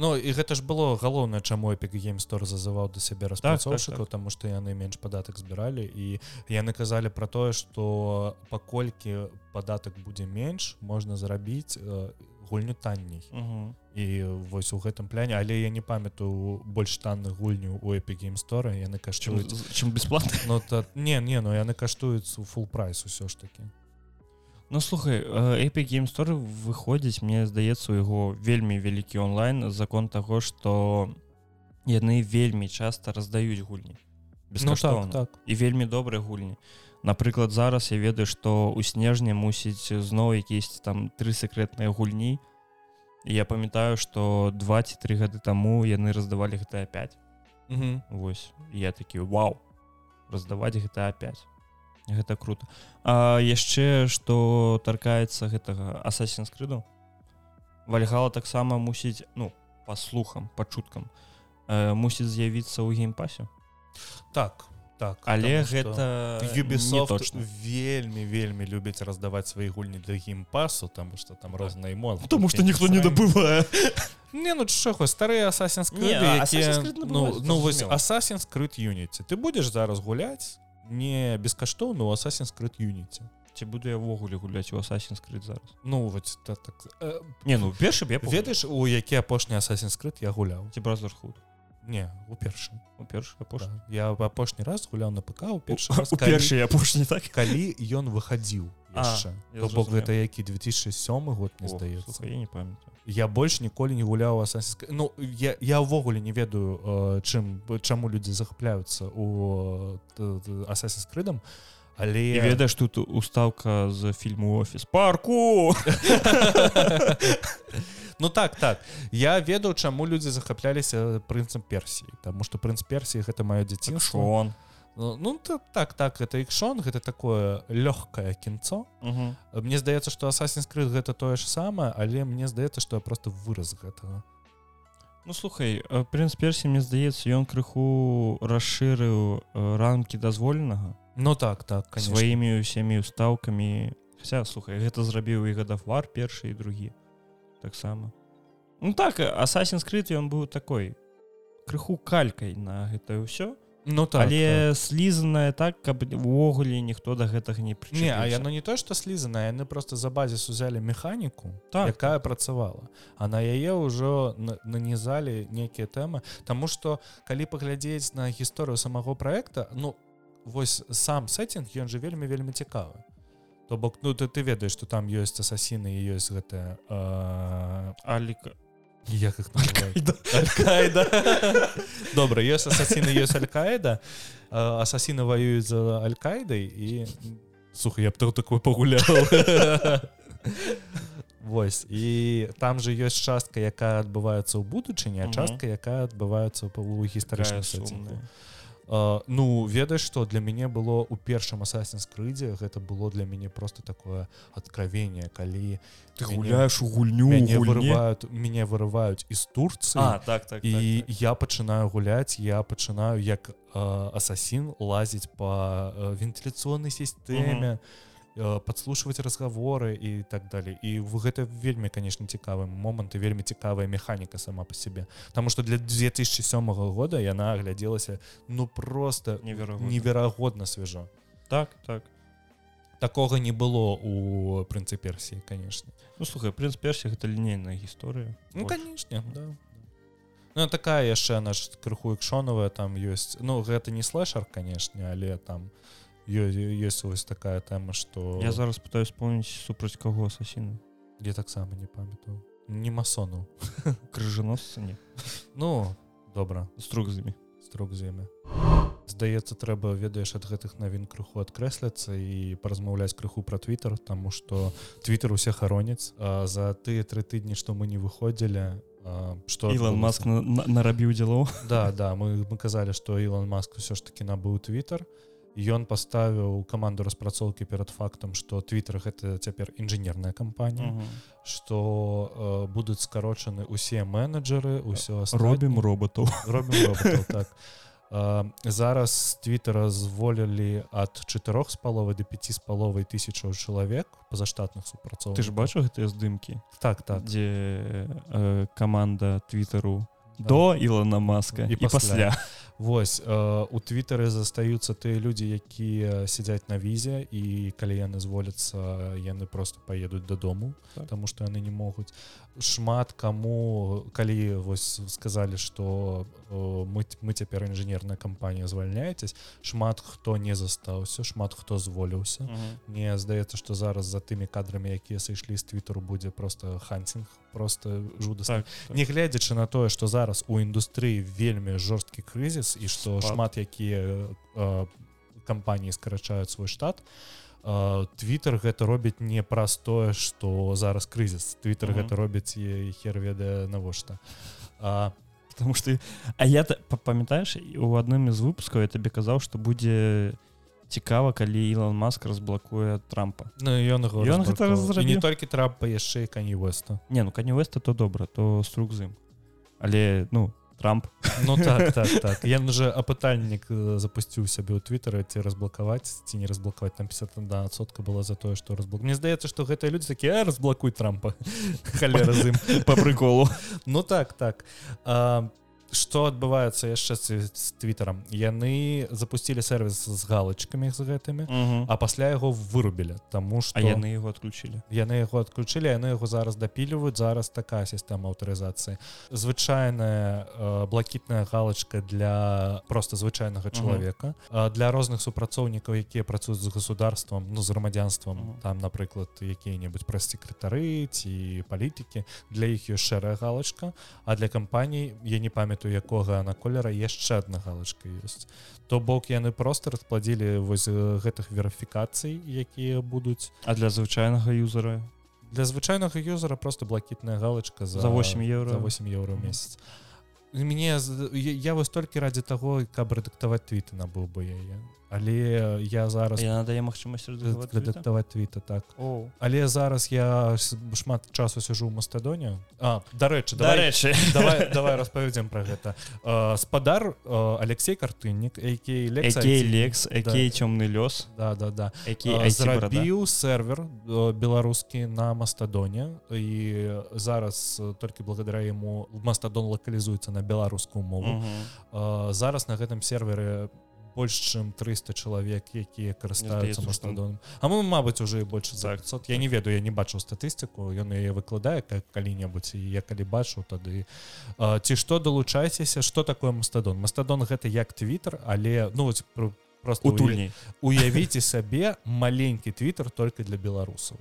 Ну і гэта ж было галоўнае чаму Game Store зазываў да сябе распрацоўшчыкаў так. таму што яны менш падатак збіралі і яны казалі пра тое што паколькі падатак будзе менш можна зрабіць э, гульню танней Угу. і вось у гэтым пляне але я не памятаю больш танных гульню у Epic Game Store яны каштуюць чым бесплатна. Ну та не не ну яны каштуюць у фул прайс усё ж таки Ну слухай, э, Epic Game Store выходзіць, мне здаецца, у яго вельмі вялікі онлайн закон таго, што яны вельмі часта раздаюць гульні. ну, Бескаштоўна. так, так. і вельмі добрыя гульні напрыклад зараз я ведаю што ў снежні мусіць зноў якісь там тры сакрэтныя гульні. І я памятаю што два ці тры гады таму яны раздавалі гэта 5 Мгм. Вось. І я такі вау раздаваць гэта 5 гэта круто. А яшчэ што таркаецца гэтага асасін скрыду вальгала таксама мусіць ну по слухам па чуткам э, мусіць з'явіцца ў геймпасе. Так так але гэта точно. вельмі вельмі любіць раздаваць свае гульні для геймпасу тому что там розныя эмоцыі Потому что никто не добывае не ну чого старыя Assassin's Не, Creed, а які, Assassin's Creed ну, ну вось Creed Unity. Ты будешь зараз гуляць не бескаштоўна у Assassin's Creed Unity. Ці буду я ўвогуле гуляць у Assassin's Creed зараз? Ну вот так, так. Э, не ну першы б я ведаеш у які апошні Assassin's Creed я гуляў ці Brotherhood не у першым. У першы апошні да. я апошні раз гуляў на ПК у першы раз, калі- першы апошні так? калі ён выхадзіў яшчэ. То бок гэта які 2007 год мне здаецца. я не памятаю. Я больш ніколі не гуляў Creed. ну я я ўвогуле не ведаю э, чым чаму людзі захапляюцца у Assassin's Creedам але і ведаеш тут устаўка з фільму офіс парку ну так так. Я ведаў чаму людзі захапляліся прынцам персіі. Таму што прынц персіі гэта маё дзяцінство Шон ну, ну та- так так это ікшон гэта такое лёгкае кінцо. Мгм. Мне здаецца што Assassin's Creed гэта тое ж самае але мне здаецца што я просто выраз гэтага. Ну слухай э, прынц персі мне здаецца ён крыху расшырыў э, рамкі дазволенага. Ну так так конечно. сваімі ўсімі ўстаўкамі. Вся слухай гэта зрабіў і гадафвар першы і другі таксама. Ну так Assassin's Creed ён быў такой крыху калькай на гэта ўсё. Ну так, але слізаная так каб увогуле ніхто да гэтага не так. Не, а яно не то што слізана яны просто за базіс узялі механіку Так, якая працавала. А на яе ўжо на- нанізалі нейкія тэмы. Таму што калі паглядзець на гісторыю самого проекта ну вось сам сеттинг ён же вельмі вельмі цікавы то бок ну ты ты ведаеш што там ёсць асасіны і ёсць гэтая э, Аліка. як их аль-каида добра ёсць асасіны ёсць аль-каида асасіны воююць за аль-каидай і сухо я б то такое пагулял Вось і там же ёсць частка якая адбываецца ў будучыні а частка якая адбываецца па гістарычным Uh, ну ведаеш что для мяне было у першым асасін скрыдзе гэта было для мяне просто такое откровение калі ты гуляешь у гульню вырывают мяне вырываюць из турции так, так і так, так. я пачынаю гуляць я пачынаю як uh, асасін лазіць по вентыляцыйнай сістэме. Uh -huh подслушивать разговоры і так далее. І вы гэта вельмі конечно цікавы момант і вельмі цікавая механіка сама по себе. Потому что для 2007 года яна аглядзелася ну просто неверагодна, неверагодна свяжо так так. Такого не было у прынцы персии конечно. Ну слухай прынц персі гэта лінейная гісторыя ну конечно да Ну, такая яшчэ наш крыху экшоновая там ёсць ну гэта не слэшар канешне але там ёсць вось такая тэма что я зараз пытаюсь вспомніць супраць каго асасіны я таксама не памятаю. Не масону. Крыжаносцы не ну добра. Струк з імі струк з імі здаецца трэба ведаеш ад гэтых навін крыху адкрэсляцца і паразмаўляць крыху пра твиттер тому что твиттер усе хароняць. За тыя тры тыдні што мы не выходзілі что Ілон маск нарабіў дзело да да мы мы казалі что Ілон маск все ж таки набыў твиттер і ён паставіў каманду распрацоўкі перад фактам што твиттер гэта цяпер інжынерная кампанія што uh -huh. э, будуць скарочаны усе менеджеры ўсё робім роботаў робім роботаў, так. Э, зараз твиттера зволілі ад чатырох з паловы до 5 з паловай тысячаў чалавек пазаштатных супрацоў ты ж бачу гэтыя здымкі так так. Дзе э, каманда твиттеру до Ілона маска і, і пасля. Вось э, у твиттары застаюцца тыя людзі якія сядзяць на візе і калі яны зволяцца яны просто поедуць дадому так. тому что яны не могуць шмат каму калі вось сказалі что мы мы цяпер інжынерная кампанія звальняецесь шмат хто не застаўся шмат хто зволіўся мне здаецца что зараз за тымі кадрамі якія сышлі з твиттеру будзе просто хантинг просто жуда так, так. не гледзячы на тое что зараз у індустрыі вельмі жорсткі крызіс і что шмат якія кампаніі скарачаюць свой штат то Твиттер гэта робіць не праз тое што зараз крызіс Твиттер гэта робіць хер ведае навошта потому что А я памятаеш у адным з выпускаў я табе казаў што будзе цікава калі Ілон маск разблакуе трампа. Ну ён ён не толькі трапа яшчэ і кані веста не ну кані веста то добра то струк з ім але ну Трамп. Ну так, так, так. я уже апытальнік запусціў сябе ў твиттера ці разблакаваць ці не разблакаваць там 51сотка была за тое что разблок Мне здаецца что гэтыя людзі такія разблакуй трампа халера з ім по приколу. Ну так так. А, что адбываецца яшчэ з твиттером яны запустили сервис з галочками з гэтымі -huh. а пасля яго вырубілі тому что яны его отключили яны яго отключили яны яго зараз дапіліваюць зараз такая сістэма аўтарызацыі звычайная э, блакітная галочка для просто звычайнага чалавека -huh. для розных супрацоўнікаў якія працуюць з государством ну з грамадзянствам uh -huh. там напрыклад якія-небудзь праз секретары ці палітыкі для іх ёсць шэрая галочка а для кампаній я не памятаю памятаю якога на колера яшчэ одна галочка ёсць то бок яны просто распладзілі вось гэтых верыфікацый якія будуць. А для звычайнага юзера? Для звычайнага юзера просто блакітная галочка за, за 8 евро 8 евро месяц. Мне я вось толькі ради таго каб рэдактаваць твіты набыў бы яе але я зараз я надае магчымасць рэдактаваць твіта так. О. але зараз я шмат часу сижу ў мастадоне А дарэчы дарэчы давай, давай распавядзем про гэта спадар Алексей картыннік які лекс які цёмны лёс. Да да да. Зрабіў сервер беларускі на мастадоне і зараз толькі благодаря яму мастадон лакалізуецца на беларускую мову. Зараз на гэтым сервере по больш чым 300 чалавек якія карыстаюцца мастадоном А мы мабыць уже больше за 500 я не ведаю я не бачыў статыстыку ён яе выкладае как калі-небудзь і я калі бачу тады ці што далучайцеся что такое мастадон мастадон гэта як твиттер але ну просто утульней уявіце сабе маленькі твиттер только для беларусаў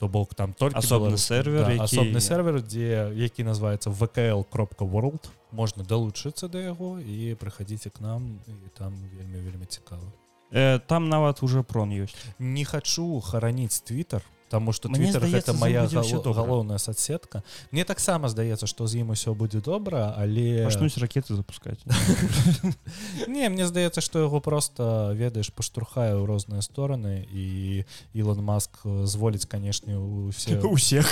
то бок там только асобны сервер да, які... асобны сервер дзе які называется vkl кропка world можна далучыцца да яго і прыходзіце к нам і там вельмі вельмі цікава э, там нават уже прон ёсць. Не хачу хараніць твиттер Таму что Мне Twitter здаецца, гэта гало, добра. галоўная соцсетка. Мне таксама здаецца што з ім усё будзе добра але пачнуць ракеты запускаць не мне здаецца што яго просто ведаеш паштурхае ў розныя стороны і Ілон Маск зволіць канешне усе усех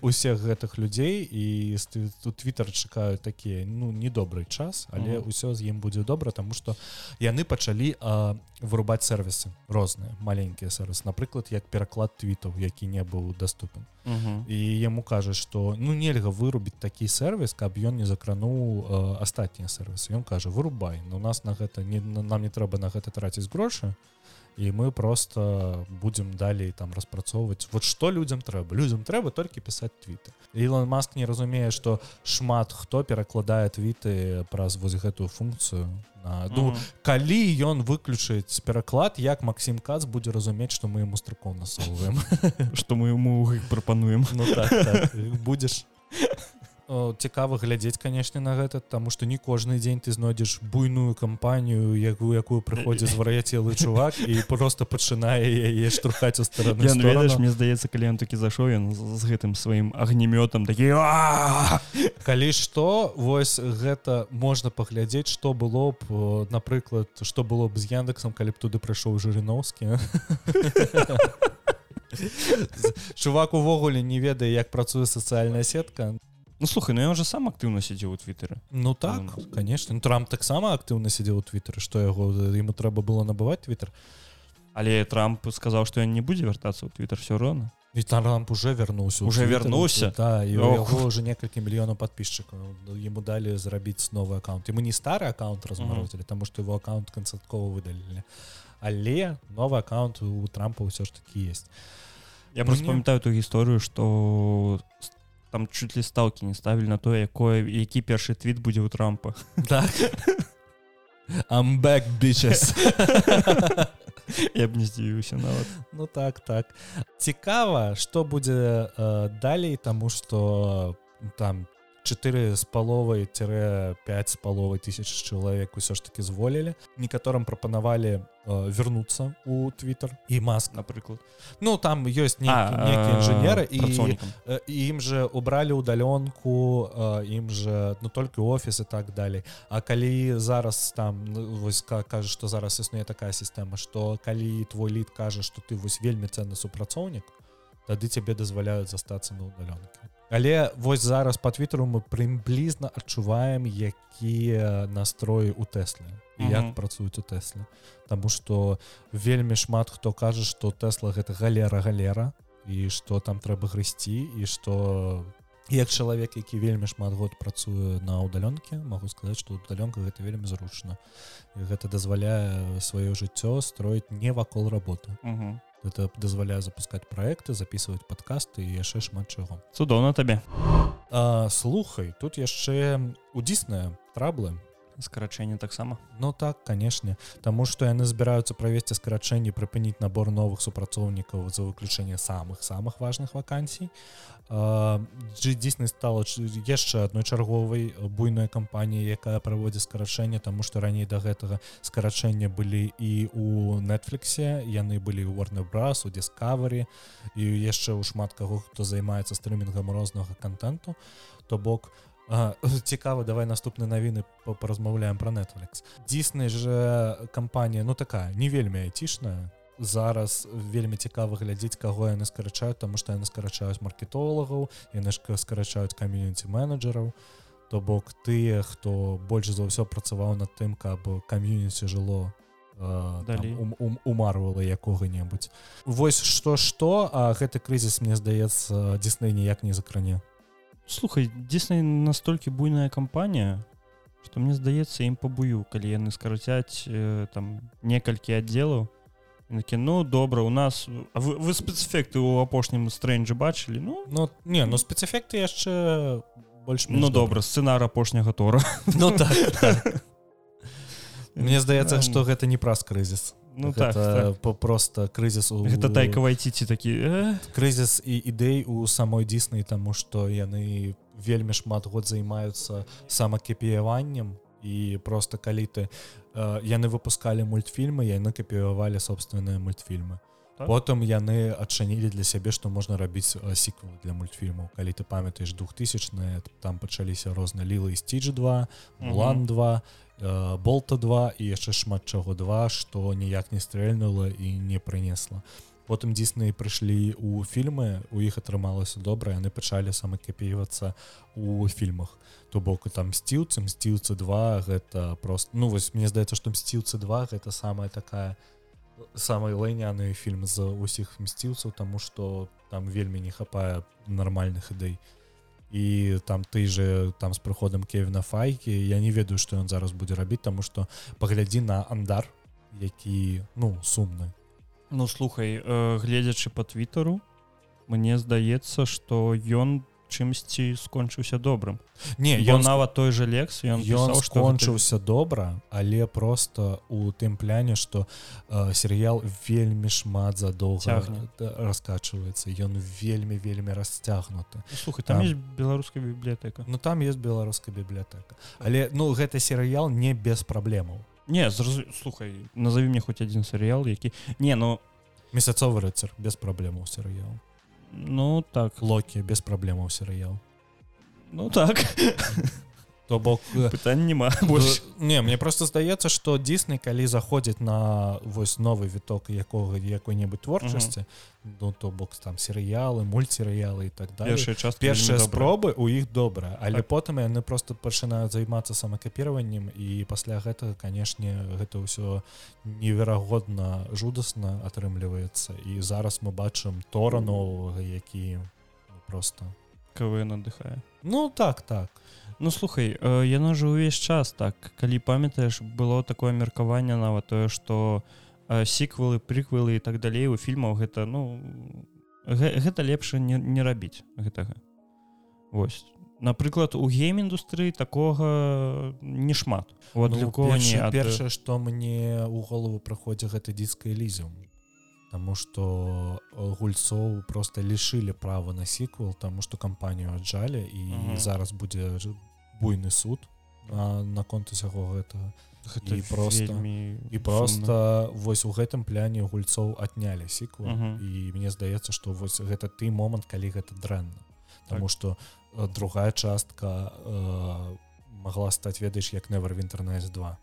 усех гэтых людзей і тут Twitter чакаю такія ну недобрый час але ўсё з ім будзе добра тому что яны пачалі а, вырубаць сервисы розныя маленькія сервис напрыклад як пераклад твітаў які не быў доступен і яму кажа что ну нельга вырубіць такі сервис каб ён не закрануў э, астатнія сервисы ён кажа вырубай но у нас на гэта не на- нам не трэба на гэта траціць грошы і мы просто будем далей там распрацоўваць вот что людям трэба. Людям трэба толькі пісаць твіты Ілон Маск не разумее что шмат хто перакладае твіты праз вось гэтую функцыю. на ну калі ён выключыць пераклад як Максим Кац будзе разумець што мы ему струков насоўваем что мы ему прапануем ну так, так. будзеш цікава глядзець канешне на гэта тому что не кожны дзень ты знойдзеш буйную кампанію якую якую прыходзіць звар'яцелы чувак і просто пачынае яе штурхаць у стороны ведаеш мне здаецца калі ён такі зашоў ён з гэтым сваім агнемётам такі «А!» калі што вось гэта можна паглядзець што было б напрыклад што было б з яндексам калі б туды прыйшоў жырыноўскі чувак увогуле не ведае як працуе сацыяльная сетка Ну слухай ну ён же сам актыўна сядзеў у твиттары Ну так Ілон Маск. конечно. Ну, Трамп таксама актыўна сидзеў у твиттары што яго ему трэба было набываць твиттер але Трамп сказаў што ён не будзе вяртацца ў твиттер все роўна і Трамп уже вярнуўся ў Уже вярнуўся? да, уже некалькі мільёнаў подписчикаў ему далі зрабіць новы аккаунт. Ему не стары аккаунт размарозілі тому что его аккаунт канцаткова выдалілі але новы аккаунт у Трампа ўсё ж таки есть Я просто памятаю ту гісторыю што там чуть ли стаўкі не ставілі на тое якое які першы твіт будзе ў Трампа. Так. I'm back, bitches. я б не здзівіўся нават ну так так. Цікава что будзе э, далей тому что там 4 з паловай 5 з паловай тысяч чалавек усё ж таки зволілі некаторым прапанавалі э, вернуться у Twitter і маск. Напрыклад ну там ёсць А, некіе інжынеры і. Э, ім же убралі удаленку ім же ну только офіс і так далей А калі зараз там ну, вось ка- кажа что зараз існуе такая сістэма что калі твой лід кажа что ты вось вельмі ценны супрацоўнік тады цябе дазваляюць застацца на удаленке але вось зараз по твиттеру мы прыблізна адчуваем якія настроі у тэслы і як працуюць у тэсле. Таму что вельмі шмат хто кажа что тэсла гэта галера галера і что там трэба грысці і что як чалавек які вельмі шмат год працуе на удаленке могу сказаць что удаленка гэта вельмі зручна. Гэта дазваляе сваё жыццё строіць не вакол работы. Мгм. Это дазваляе запускать проекты записывать подкасты і яшчэ шмат чаго цудоўна табе а, слухай тут яшчэ у дзісныя траблы скарачэнне таксама? Ну так канешне Таму што яны збіраюцца правесці скарачэнні прыпыніць набор новых супрацоўнікаў за выключэнне самых самых важных вакансій дзейснай стала яшчэ адной чарговай буйной кампаніі якая праводзіць скарачэнне таму што раней да гэтага скарачэння былі і у нетфліксе яны былі ў Warner Bros у Discovery і яшчэ ў шмат каго хто займаецца стрымінгам рознага контенту то бок А, цікава давай наступныя навіны па- паразмаўляем про Netflix. Дзіснай же кампанія ну такая не вельмі айцішная зараз вельмі цікава глядзець каго яны скарачаюць тому што яны скарачаюць маркетолагаў яны ж ка- скарачаюць кам'юніці менеджераў то бок тыя хто больш за ўсё працаваў над тым каб кам'юніці жыло э, там, Далей. ум- ум- умарвала якога-небудзь. Вось што што а гэты крызіс мне здаецца дзісней ніяк не закране слухай дзейснай настолькі буйная кампанія што мне здаецца ім пабую калі яны скарацяць э, там некалькі аддзелаў такі ну добра у нас а вы, вы спецэфекты ў апошнім стрэнджы бачылі ну Ну не ну спецэфекты яшчэ больш ну добра сцэнар апошняга тора. Ну так, так. Мне здаецца што гэта не праз крызіс ну так, гэта так. просто крызіс у гэта тайка вайціці такі э? крызіс і ідэй у самой дзіснай таму што яны вельмі шмат год займаюцца самакіпіяваннем і просто калі ты э, яны выпускалі мультфільмы яны капіявалі собственныя мультфільмы так? потым яны адчынілі для сябе што можна рабіць сіквел для мультфільмаў калі ты памятаеш двухтысячныя там пачаліся розныя лілы сцідж 2 мулан 2 болта 2 і яшчэ шмат чаго. Два што ніяк не стрэльнула і не прынесла. Потым дзісныя прыйшлі у фільмы у іх атрымалася добра яны пачалі самакапівацца у фільмах. То бок там сціўцы мсціўцы 2 гэта просто ну вось мне здаецца што мсціўцы 2 гэта самая такая самый лайняны фільм з усіх мсціўцаў тому что там вельмі не хапае нармальных ідэй. і і там ты же там з прыходам кевіна файкі я не ведаю што ён зараз будзе рабіць таму што паглядзі на андар які ну сумны ну слухай э, гледзячы по твиттеру мне здаецца что ён чымсьці скончыўся добрым. Не ён нават той же лекс ён ён скончыўся гэта... добра але просто у тым пляне что э, серыял вельмі шмат задоўга раскачваецца. Ён вельмі вельмі расцягнуты. Ну, слухай там, там есть беларуская бібліятэка. Ну там есть беларуская бібліятэка. Але ну гэты серыял не без праблемаў. Не зразу... слухай назови мне хоть один серыял які не ну месяцовы рыцар без праблемаў серыял Ну так. Локі без праблемаў серыял Ну так то бок э, пытань няма больш не мне просто здаецца что дзіснай калі заходзіць на вось новы віток якога якой-небудзь творчасці ну то бок там серыялы мульцерыялы і так далее час першыя спробы у іх добра але так. потым яны просто пачынаюць займацца самакапіраваннем і пасля гэтага канешне гэта ўсё неверагодна жудасна атрымліваецца і зараз мы бачым тора новага які просто кВ надыхае ну так так Ну слухай э, яно ж увесь час так калі памятаеш было такое меркаванне нават тое што э, сіквелы прыквелы і так далей у фільмаў гэта ну гэта лепш не, не рабіць гэтага. Вось. Напрыклад у гейм-індустрыі такога не шмат ну, першае ад... першае што мне ў голову праходзі гэта дыска лізіум Таму што гульцоў просто лішылі права на сіквел таму што кампанію аджалі і uh -huh. зараз будзе буйны суд на, наконт усяго гэтага Гэта і просто і просто сумна. вось у гэтым пляне гульцоў аднялі сіку uh -huh. і мне здаецца што вось гэта ты момант калі гэта дрэнна Таму што так. другая частка э, могла стаць ведаеш як в інтэрнэс 2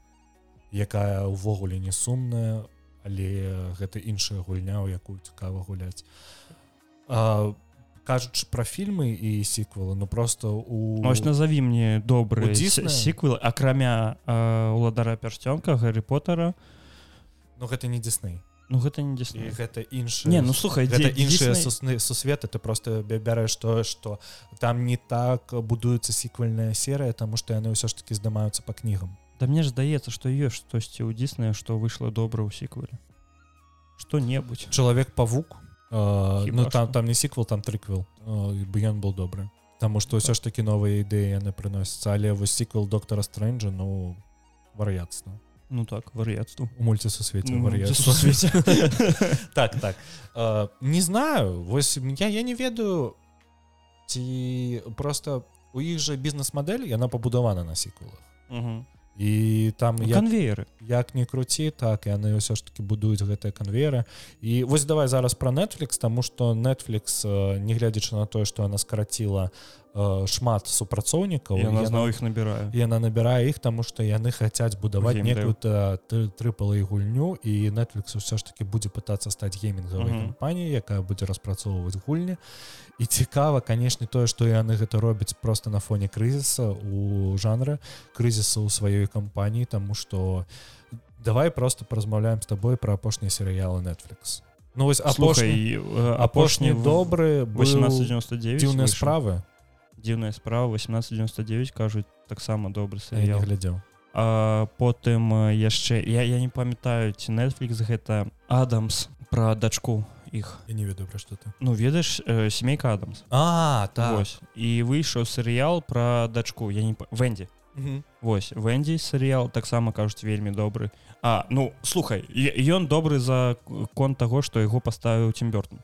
якая ўвогуле не сумная але гэта іншая гульня у якую цікава гуляць а, кажучы про фільмы і сіквелы ну просто у ось назови мне добрый сіквел акрамя уладара пярсцёнка гаррі поттера. Ну гэта не дзісней Ну гэта не дзіс гэта інш не ну слухай іншыя сусны сусветы ты просто бярэш тое что там не так будуецца сіквальная серыя тому что яны ўсё ж таки здымаюцца по кнігам Да мне ж здаецца што ёсць штосьці ў дзіснае што выйшла добра ў сіквеле что-небудзь чалавек павук ну там там не сіквел там трыквел бы ён был добры Таму что ўсё ж таки новыя ідэі яны прыносяцца але вось сіквел доктора стрэнджа ну вар'яцтва Ну так вар'яцтву у мульце сусвеце так так. Не знаю вось я я не ведаю. Ці просто у іх жа бізнес-мадэль яна пабудавана на сікулах і там ну, канвееры як не круці так яны ўсё ж таки будуюць гэтыя канвееры і вось давай зараз про Netflix тому что Netflix негледзячы на тое что она скараціла шмат супрацоўнікаў яна зноў іх набірае яна набірае іх таму што яны хацяць будаваць некую трыпала і гульню і Netflix ўсё ж таки будзе пытацца стаць геймінгавай кампаніяй якая будзе распрацоўваць гульні. і цікава канешне тое што яны гэта робяць просто на фоне крызіса у жанры крызіса ў сваёй кампаніі тому что давай просто паразмаўляем з табой про апошнія серыялы Netflix. Ну вось апошні апошні добры 1899 дзіўныя справы дзіўная справа 1899 кажуць таксама добры серыял. глядзеў. А потым яшчэ я я не памятаю ці Netflix гэта Адамс про дачку іх я не ведаю пра што ты. Ну ведаеш э, семейка адамс а так. І выйшаў серыял пра дачку я не вэнді Вось. Вэнді серыял таксама кажуць вельмі добры А ну слухай ён добры за конт таго што яго паставіў цімбёртон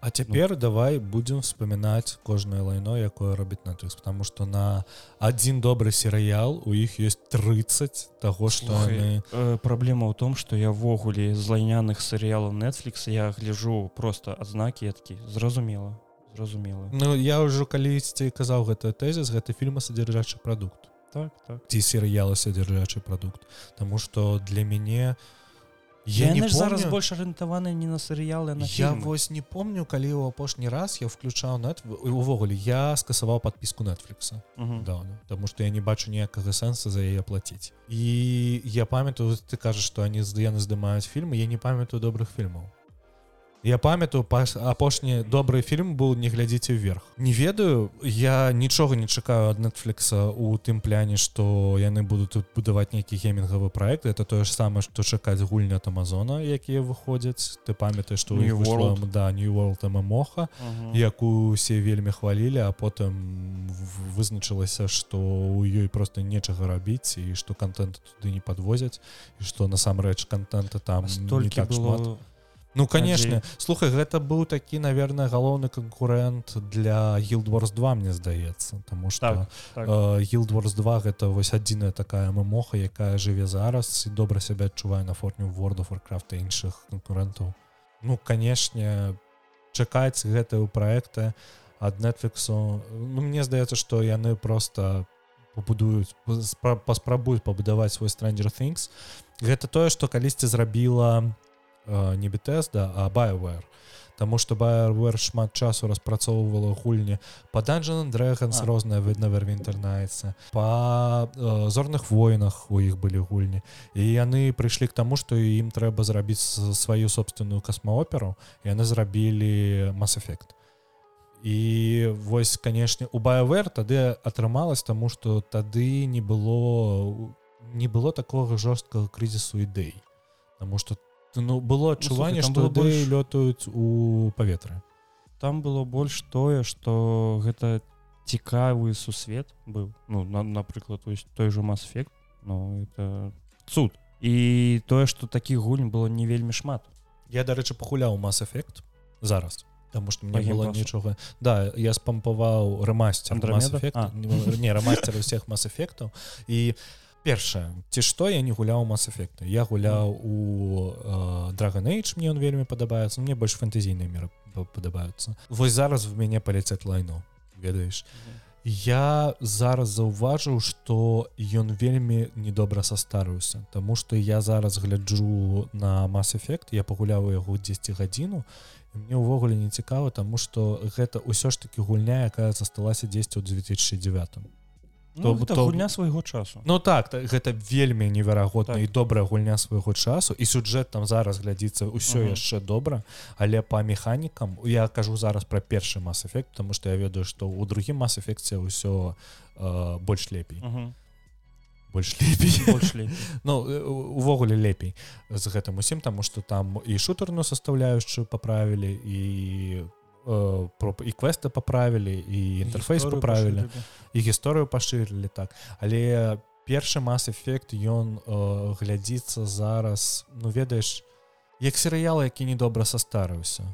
А цяпер ну. давай будзем вспоминаць кожнае лайно якое робіць на тыс потому что на один добры серыял у іх есть 30 того что они... э, праблема ў том что я ввогуле з лайняных серыялаў netflix я гляжу просто адзнакі яткі зразумела зразумела Ну я ўжо калісьці казаў гэта тэзіс гэта фільма содержачы прадукт так, так. ці серыяла содержачы прадукт Таму что для мяне у Я не помню... зараз больш арыентаваны не на серыялы на я вось не помню калі ў апошні раз я включаў нет увогуле я скасаваў подпіску нетфлікса да, потому что я не бачу ніякага сэнса за яе плаціць і я памятаю ты кажаш што они яны здымаюць фільмы я не памятаю добрых фільмаў я памятаю апошні добры фільм быў не глядзіце вверх не ведаю я нічога не чакаю ад нетфлікса у тым пляне что яны будуць тут будаваць нейкі геймінгавы проект это тое ж самае что чакаць гульня от амазона якія выходзяць. Ты памятаеш что да нью моха якую усе вельмі хвалілі а потым вызначылася что у ёй просто нечага рабіць і что контент туды не подвозяць і что насамрэч контента там столькі так было... шмат Ну конечно. Слухай гэта быў такі наверное галоўны конкурент для гилдворс 2 мне здаецца тому что гилдворс так, так. 2 гэта вось адзіная такая мамоха якая жыве зараз і добра сябе адчувае на форме world of warcraft іншых конкурентаў ну канешне чакаць гэтыя проекты ад netflixу ну, мне здаецца что яны просто пабудуюць паспрабуюць пабудаваць свой stranger things. Гэта тое что калісьці зрабіла у не Bethesda, а BioWare. Таму што BioWare шмат часу распрацоўвала гульні па Dungeon Dragons а. розная видна вервінтэрнаецца па э, зорных войнах у іх былі гульні і яны прыйшлі к таму што ім трэба зрабіць сваю собственную касмаоперу яны зрабілі масс-эфект і вось канешне у BioWare тады атрымалась таму што тады не было не было такога жорсткага крызісу ідэй Таму што ну было адчуванне ну, што больш... лётаюць у паветры там было больш тое что гэта цікавы сусвет быў ну на, напрыклад то есть той же масс-эфект но это цуд. І тое что такі гульнь было не вельмі шмат. Я дарэчы пахуляў масс-эфект зараз потому что мне было нічога да я спампаваў рэмастер не рамастер всех масс-эфектаў і я першае ці што я не гуляў мас-эфекта я гуляў у dragon Age мне он вельмі падабаецца. Мне больш фэнтэзійныя меры падабаюцца. Вось зараз в мяне паляцяць лайну ведаеш. Я зараз заўважыў что ён вельмі недобра састарыўся Таму что я зараз гляджу на мас-эфект я пагуляў яго 10 гадзіну мне ўвогуле не цікава тому что гэта ўсё ж таки гульня якая засталася 10 у 2009 Ну, то, то гульня свайго часу Ну так гэта вельмі неверагодна так. і добрая гульня свайго часу і сюджэт там зараз глядзіцца ўсё uh -huh. яшчэ добра але па механікам я кажу зараз пра першы мас-эфект тому что я ведаю што ў другім мас-эфекце ўсё э, больш лепей uh -huh. больш лепей Ну увогуле лепей з гэтым усім таму что там і шутерную составляющую паправілі і у Э, і квесты паправілі і інтэрфейс паправілі і гісторыю пашырылі так. Але першы мас-эфект ён э, глядзіцца зараз ну ведаеш як серыял які недобра састарыўся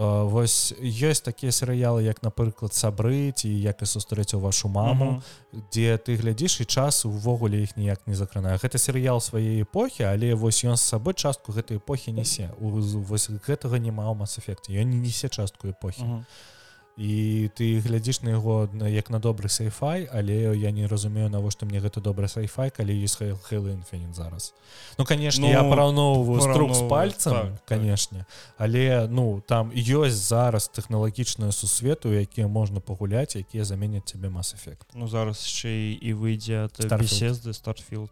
восьось ёсць такія серыялы як напрыклад сабрыць і як і сустрэць у вашу маму mm -hmm. дзе ты глядзіш і час увогуле іх ніяк не закранае гэта серыял свае эпохі але вось ён з сабой частку гэтай эпохі несе вось гэтага няма ў мас-эфекце ён не несе частку эпохі. Mm -hmm і ты глядзіш на яго як на добры сайфай але я не разумею навошта мне гэта добры сайфай калі есть інфінін зараз. Ну конечно ну, я параўноўваю струк з пальцам так, канешне так. але ну там ёсць зараз тэхналагічную сусвету якія можна пагуляць якія заменяць цябе мас-эфект ну зараз яшчэ і выйдзе беседы стартфілд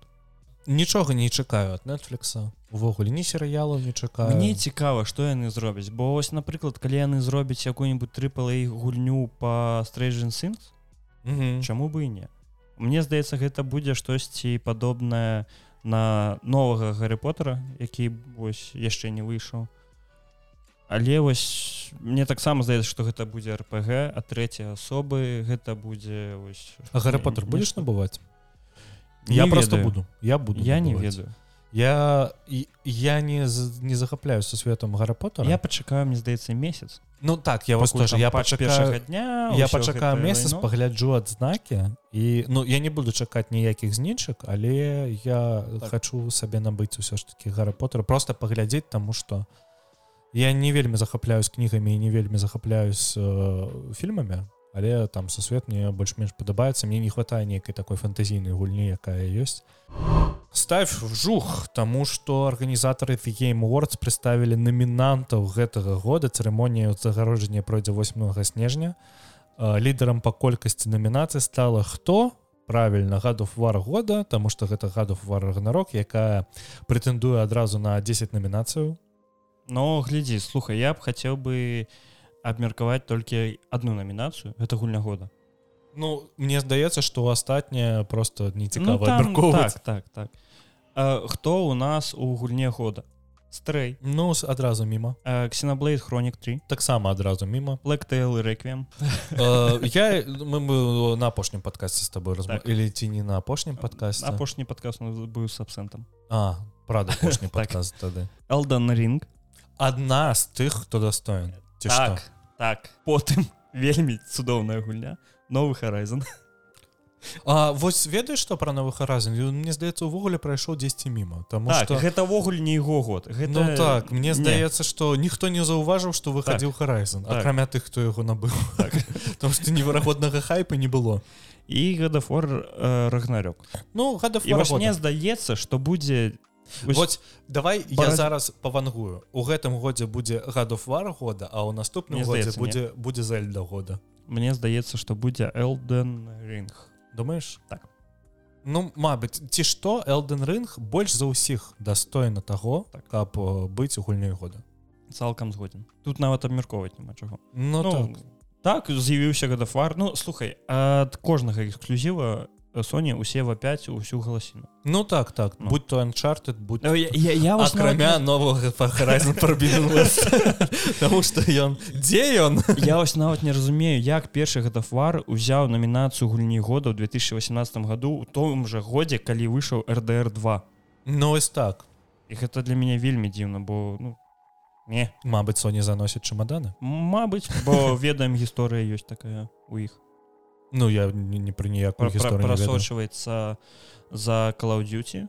нічога не чакаю от нетфлікса. Увогуле ні серыялаў не чакаю. Мне цікава што яны зробяць. Бо ось напрыклад калі яны зробяць якую-нибудь трыпала іх гульню по стрейджин сын чаму бы і не? Мне здаецца гэта будзе штосьці падобнае на новага гарры поттера які вось яшчэ не выйшаў. Але вось мне таксама здаецца што гэта будзе рпг а трэця асобы гэта будзе гарры поттер будзеш набываць я Не просто ведаю. буду я буду я не ведаю я я не не захапляюсь со светом гара поттера я пачакаю мне здаецца месяц ну так я вас тоже я пачакаю дня я пачакаю месяц лайно. пагляджу адзнакі і ну я не буду чакаць ніякіх знічак але я Так. хочу сабе набыць усё ж таки гара поттера просто паглядзець тому что я не вельмі захапляюсь кнігамі і не вельмі захапляюсь э, фільмамі але там сусвет мне больш-менш падабаецца. Мне не хватае нейкай такой фантазійнай гульні якая ёсць. Ставь вжух тому что арганізатары Game Awards представілі намінантаў гэтага года. Цырымонія загароджання пройдзе 8 снежня. Лідарам па колькасці намінацый стала хто? Правильно гадов вар года тому что гэта гадов вар рагнарок якая прэтэндуе адразу на 10 намінацыяў. Но глядзі слухай я б хацеў бы абмеркаваць толькі одну намінацыю это гульня года Ну мне здаецца что астатняе просто не Ну, цікава там, ну, так так так. А, хто у нас у гульне года стрэй ну с- адразу мімо ксеноблейд хронік 3 таксама адразу мімо Блэктейл і рэквем я мы, на апошнім подкасце с тобой разма... Так. или ці не на апошнім подкасте? Апошні падказ быў з абсентам а правда апошні подкаст тады Элдан ринг адна з тых хто достоин ці што так так. Потым вельмі цудоўная гульня. Новы Horizon. А вось ведаеш што пра новых разам мне здаецца увогуле прайшоў 10 мімо тому так, что гэтавогуле не яго год. Гэта Ну так мне не. здаецца што ніхто не заўважыў што выхадзіў Horizon Так. акрамя тых хто яго набыў. Так. Таму што неверагоднага хайпа не было. І гадафор рагнарёк Ну вось мне здаецца што будзе вось- Вот давай я Бараз- зараз павангую. У гэтым годзе будзе гадов вар года а ў наступным Мне годзе будзе будзе зельда года. Мне здаецца што будзе Элден ринг думаешь Так. Ну Мабыць ці што Элден рынг больш за ўсіх дастойна таго Так. каб э, быць у гульнёй года. Цалкам згоден тут нават абмяркоўваць няма чаго. Ну, Ну, так. так з'явіўся гадафар Ну слухай ад кожнага эксклюзіва Sony усе в 5 усю галасіну ну так так. Ну. будь то Uncharted будь я, я, я вас акрамя нават новага West. Таму што ён дзе ён я вось нават не разумею як першы гадафар узяў намінацыю гульні года ў 2018 году у том жа годзе калі выйшаў RDR 2 Ну ось так. І гэта для мяне вельмі дзіўна бо ну не. Мабыць Sony заносіць чемаданы Мабыць бо ведаем гісторыя ёсць такая у іх Ну я не, не пры ніякую гісторыю не ведаю. прасочваецца за Call of Duty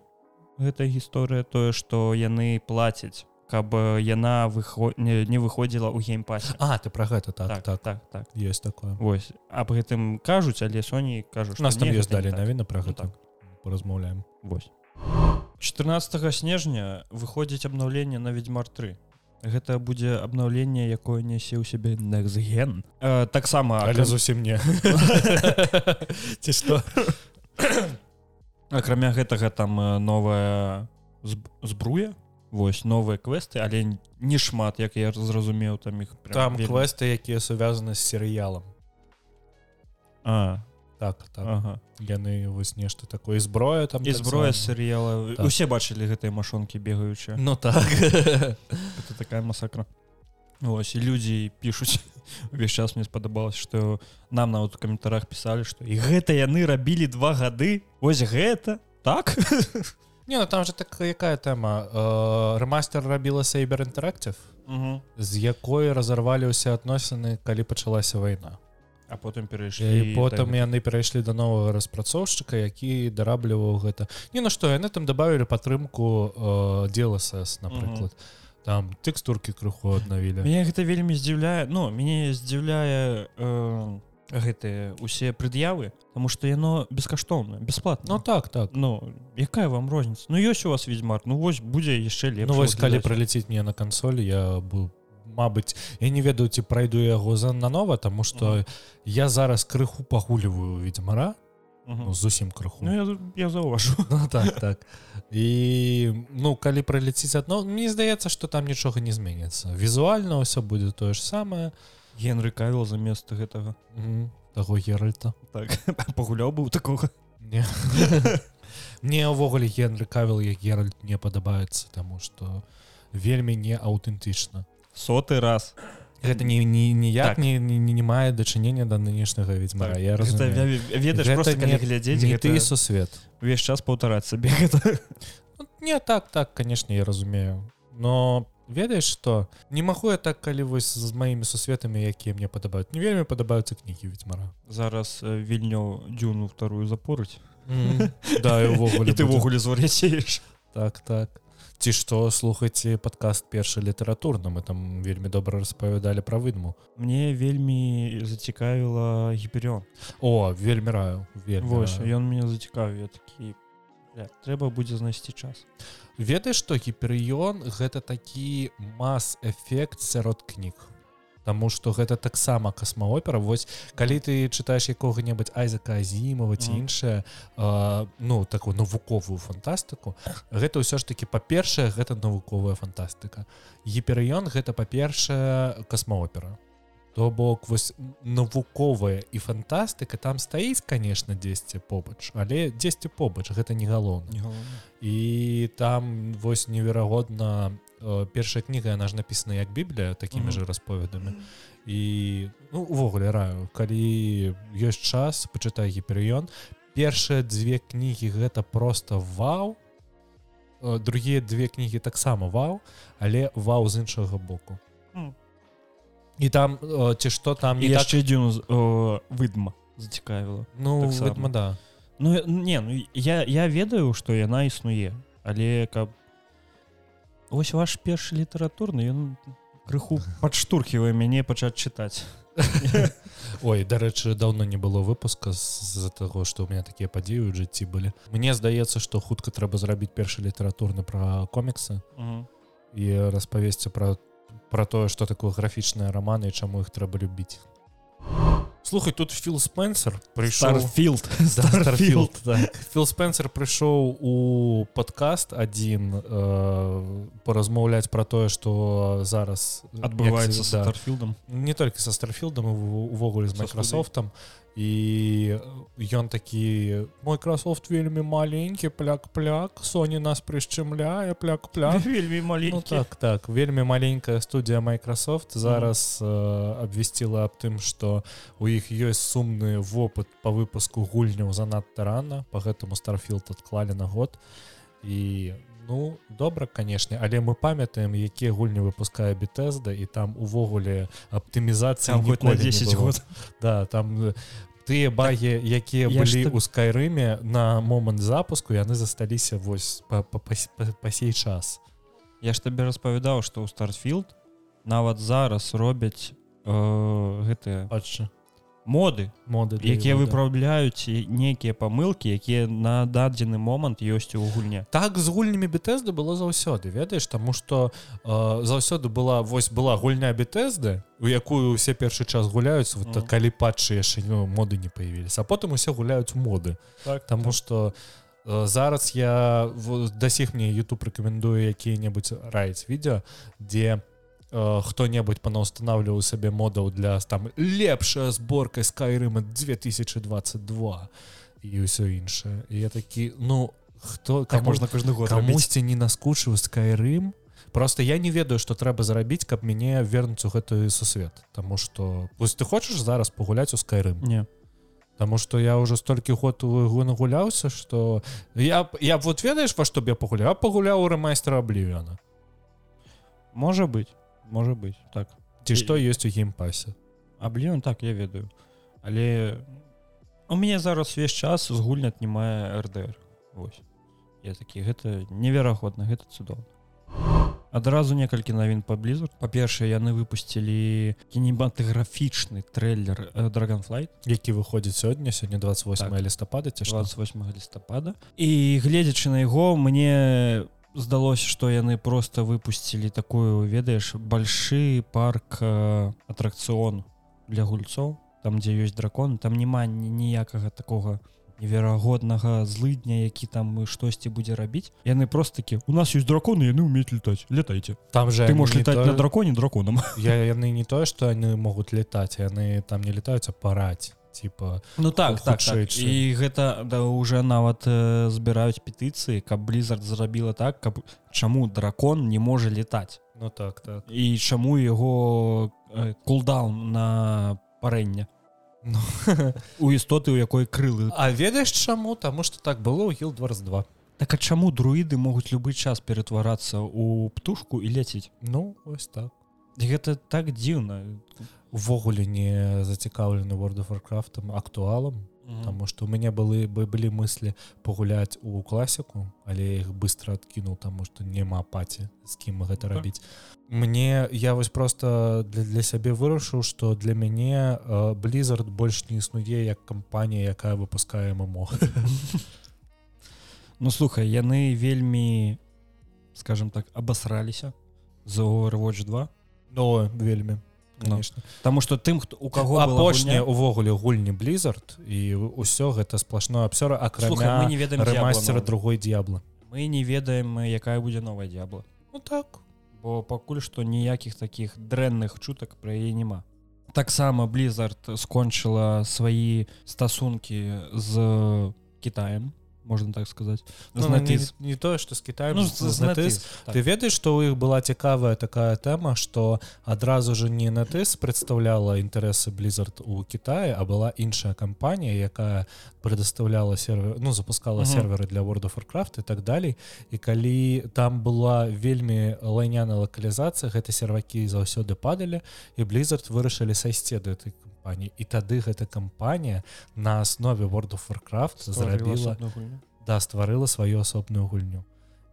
гэта гісторыя тое што яны плацяць каб яна выход... не, не выходзіла ў геймпасе А ты про гэта так так, так. так так есть такое Вось аб гэтым кажуць але Sony кажуць нас там ёсць гэта не далей так. навіна про Ну, гэта так. поразмаўляем Вось 14 снежня выходзіць абнаўленне на ведьмар 3 гэта будзе абнаўленне якое нясе ў сябе нextген э, таксама але зусім не. Ці што? Акрамя гэтага там э, новая зб- збруя вось новыя квесты але не шмат як я зразумеў там іх там вельмі. квесты якія сувязаны з серыялам. А, так так. Ага. яны вось нешта такое зброя там і зброя таксама. серыяла. Так. усе бачылі гэтыя машонкі бегаючыя. Ну так. Это такая масакра. Вось і людзі пішуць. Увесь час мне спадабалось что нам нават у каментарах пісалі што і гэта яны рабілі два гады. Ось гэта? Так? Не ну там же так якая тэма? Э, рэмастер рабіла Сейбер інтэрактив з якой разарвалі ўсе адносіны калі пачалася вайна а потым і перайшлі потым яны перайшлі да новага распрацоўшчыка які дарабліваў гэта. Не на што яны там добавілі падтрымку э, деласс напрыклад. Там тэкстуркі крыху аднавілі. Мяне гэта вельмі здзіўляе ну мяне здзіўляе э, гэтыя усе прад'явы тому что яно бескаштоўна бесплатно Ну так так. Ну якая вам розніца? Ну ёсць у вас ведьмар Ну вось будзе яшчэ лепш Ну вось калі праліціць мне на кансоль я бу Мабыць я не ведаю ці прайду яго за нанова тому что я зараз крыху пагуліваю ведьмара ну, зусім крыху Ну я, я заўважу Ну, так так. І ну калі праліціць адно мне здаецца что там нічога не зменіцца візуальна ўсё будзе тое ж самае Генры кавіл замест гэтага. Мгм. таго геральта. Так пагуляў быў такога не мне ўвогуле генры кавіл як геральт не падабаецца таму что вельмі не аўтэнтычна соты раз. Гэта не не ніяк Так. не, не, не, мае дачынення да нынешняга ведьмара. Так, я разумею. ведаеш просто не- глядзець гэта ты сусвет. увесь час паўтараць сабе гэта. Ну, не так так конечно я разумею. Но ведаеш что не магу я так калі вось з маімі сусветамі якія мне падабаюць. Не вельмі падабаюцца кнігі ведьмара. Зараз вільню дзюну вторую запорыць. Да і увогуле ты будзе. ввогуле звар'яцееш. Так так ці што слухайце падкаст першы літаратурна мы там вельмі добра распавядалі пра выдму мне вельмі зацікавіла гіперён о вельмі раю Вось ён мяне зацікавіў. Я такі трэба будзе знайсці час. Ведаеш што гіперыён гэта такі мас-эфект сярод кніг Таму што гэта таксама касмаопера вось калі ты чытаеш якога-небудзь айзака азімова ці іншае э, ну такую навуковую фантастыку гэта ўсё ж таки па-першае гэта навуковая фантастыка. Гіперыён гэта па-першае касмаопера то бок вось навуковая і фантастыка там стаіць конечно дзесьці побач але дзесьці побач гэта не галоўна. І там вось неверагодна першая кніга яна ж напісана як біблія такімі Мгм. же расповедамі і ну увогуле раю калі ёсць час пачытай гіперыён першыя дзве кнігі гэта просто вау. Другія две кнігі таксама вау але вау з іншага боку. Мгм. і там э, ці што там так, яшчэ з- о, выдма зацікавіла. Ну таксама. видимо, да. Ну не ну я я ведаю што яна існуе але каб ось ваш першы літаратурны ён крыху падштурхівае мяне пачаць чытаць. Ой дарэчы даўно не было выпуска з-за таго што ў меня такія падзеі ў жыцці былі. Мне здаецца што хутка трэба зрабіць першы літаратурны пра коміксы і распавесці пра пра тое што такое графічныя раманы і чаму іх трэба любіць Слухай тут філ спенсер прыйшоў старфілд. Starfield, так. Філ Спенсер прыйшоў у падкаст адзін э, паразмаўляць пра тое што зараз адбываецца да, старфілдам не толькі са старфілдам увогуле з Майкрасофтам і ён такі Майкрасофт вельмі маленькі пляк-пляк Соні нас прышчымляе пляк-пляк вельмі Ну, маленькі так так вельмі маленькая студія Microsoft зараз э, абвясціла аб тым што у іх ёсць сумны вопыт по выпуску гульняў занадта рана по гэтаму старфілд адклалі на год. І ну добра канешне але мы памятаем якія гульні выпускае бітэзда і там увогуле аптымізацыя год на 10 год. Да там э, тыя багі якія былі ж ў скайрыме на момант запуску яны засталіся вось па, па, па, па, па сей час. Я ж табе распавядаў што ў старфілд нават зараз робяць э, гэтыя Адчы. Моды моды якія выпраўляюць нейкія памылкі якія на дадзены момант ёсць у гульне так з гульнямі бітэзды было заўсёды ведаеш? Таму што э, заўсёды была вось была гульня бітэзды у якую усе першы час гуляюць вот, Мгм. калі патчы яшчэ ну, моды не появіліся а потым усе гуляюць моды. Так Таму што э, зараз я в- да сіх мне YouTube рэкамендую якія-небудзь раіць відео дзе хто-небудзь панаўстанавліваў сабе модаў для там лепшая зборка скайрыма 2022 і ўсё іншае я такі ну хто каму- можна кожны год камусьці не наскучыў скайрым просто я не ведаю што трэба зрабіць каб мяне вернуць у гэты сусвет. Таму што вось ты хочаш зараз пагуляць у скайрым не. Таму што я ўжо столькі год у яго нагуляўся што я я вот ведаеш во што б я пагуляў пагуляў у рэмайстра аблівіана можа быть можа быть. Так. Ці што ёсць у геймпасе абліон так я ведаю. Але у мяне зараз увесь час з гульня аднімае рдр Вось я такі гэта неверагодна гэта цудоўна адразу некалькі навін паблізу па-першае яны выпусцілі кінематаграфічны трейлер драгонфлайт які выходзіць сёння сёння 28 Так. лістапада ці што? 28 лістапада. І гледзячы на яго мне здалося што яны просто выпусцілі такую ведаеш большы парк э, атракцыон для гульцоў там дзе ёсць дракон там няма ні- ніякага такога неверагоднага злыдня які там штосьці будзе рабіць. Яны просто такі у нас ёсць драконы яны умеюць летаць летайце там же ты можешь не летаць то- на драконе драконам я яны не тое што яны могуць летаць яны там не летаюцца параць типа ну так, так, так. і гэта да уже нават э, збіраюць петыцыі каб blizzard зрабіла так каб чаму дракон не можа летаць. Ну так так. І чаму яго э, кулдаун на парэнне. Ну, у істоты у якой крылы. А ведаеш чаму? Таму что так было ў гил 22 так а чаму друіды могуць любы час ператварацца у птушку і ляціць? Ну ось так. Гэта так дзіўна увогуле не зацікаўлены world of warcraftам актуалам Таму што у мяне былі бы былі мыслі пагуляць у класіку але іх быстро адкінуў таму што няма паці з кім гэта так. рабіць мне я вось просто для, для сябе вырашыў што для мяне blizzard больш не існуе як кампанія якая выпускае мо Ну слухай яны вельмі скажем так абасраліся за overwatch 2 но вельмі конечно. Ну, Таму что тым хто у кого апошняе увогуле гульні blizzard і ўсё гэта сплошное абсёра акрамя не ведаем мастера другой д'ябла мы не ведаем якая будзе новая д'ябла ну так. Бо пакуль што ніякіх таких дрэнных чутак пра яе няма. Таксама blizzard скончыла свае стасункі з Китаем можно так сказать ну, не, не тое что с Китаем ну, так. ты ведаешь что у іх была цікавая такая тэма что адразу же не на тыс представляла інтаресы blizzard у Китае а была іншая кампанія якая предоставляла сервер ну запускала угу. серверы для world of warcraft и так далей і калі там была вельмі лайняная локалізацыя гэты сервакі заўсёды падалі і blizzard вырашылі сайсці да этой кампаніі і тады гэта кампанія на аснове world of warcraft зрабіла да стварыла сваю асобную гульню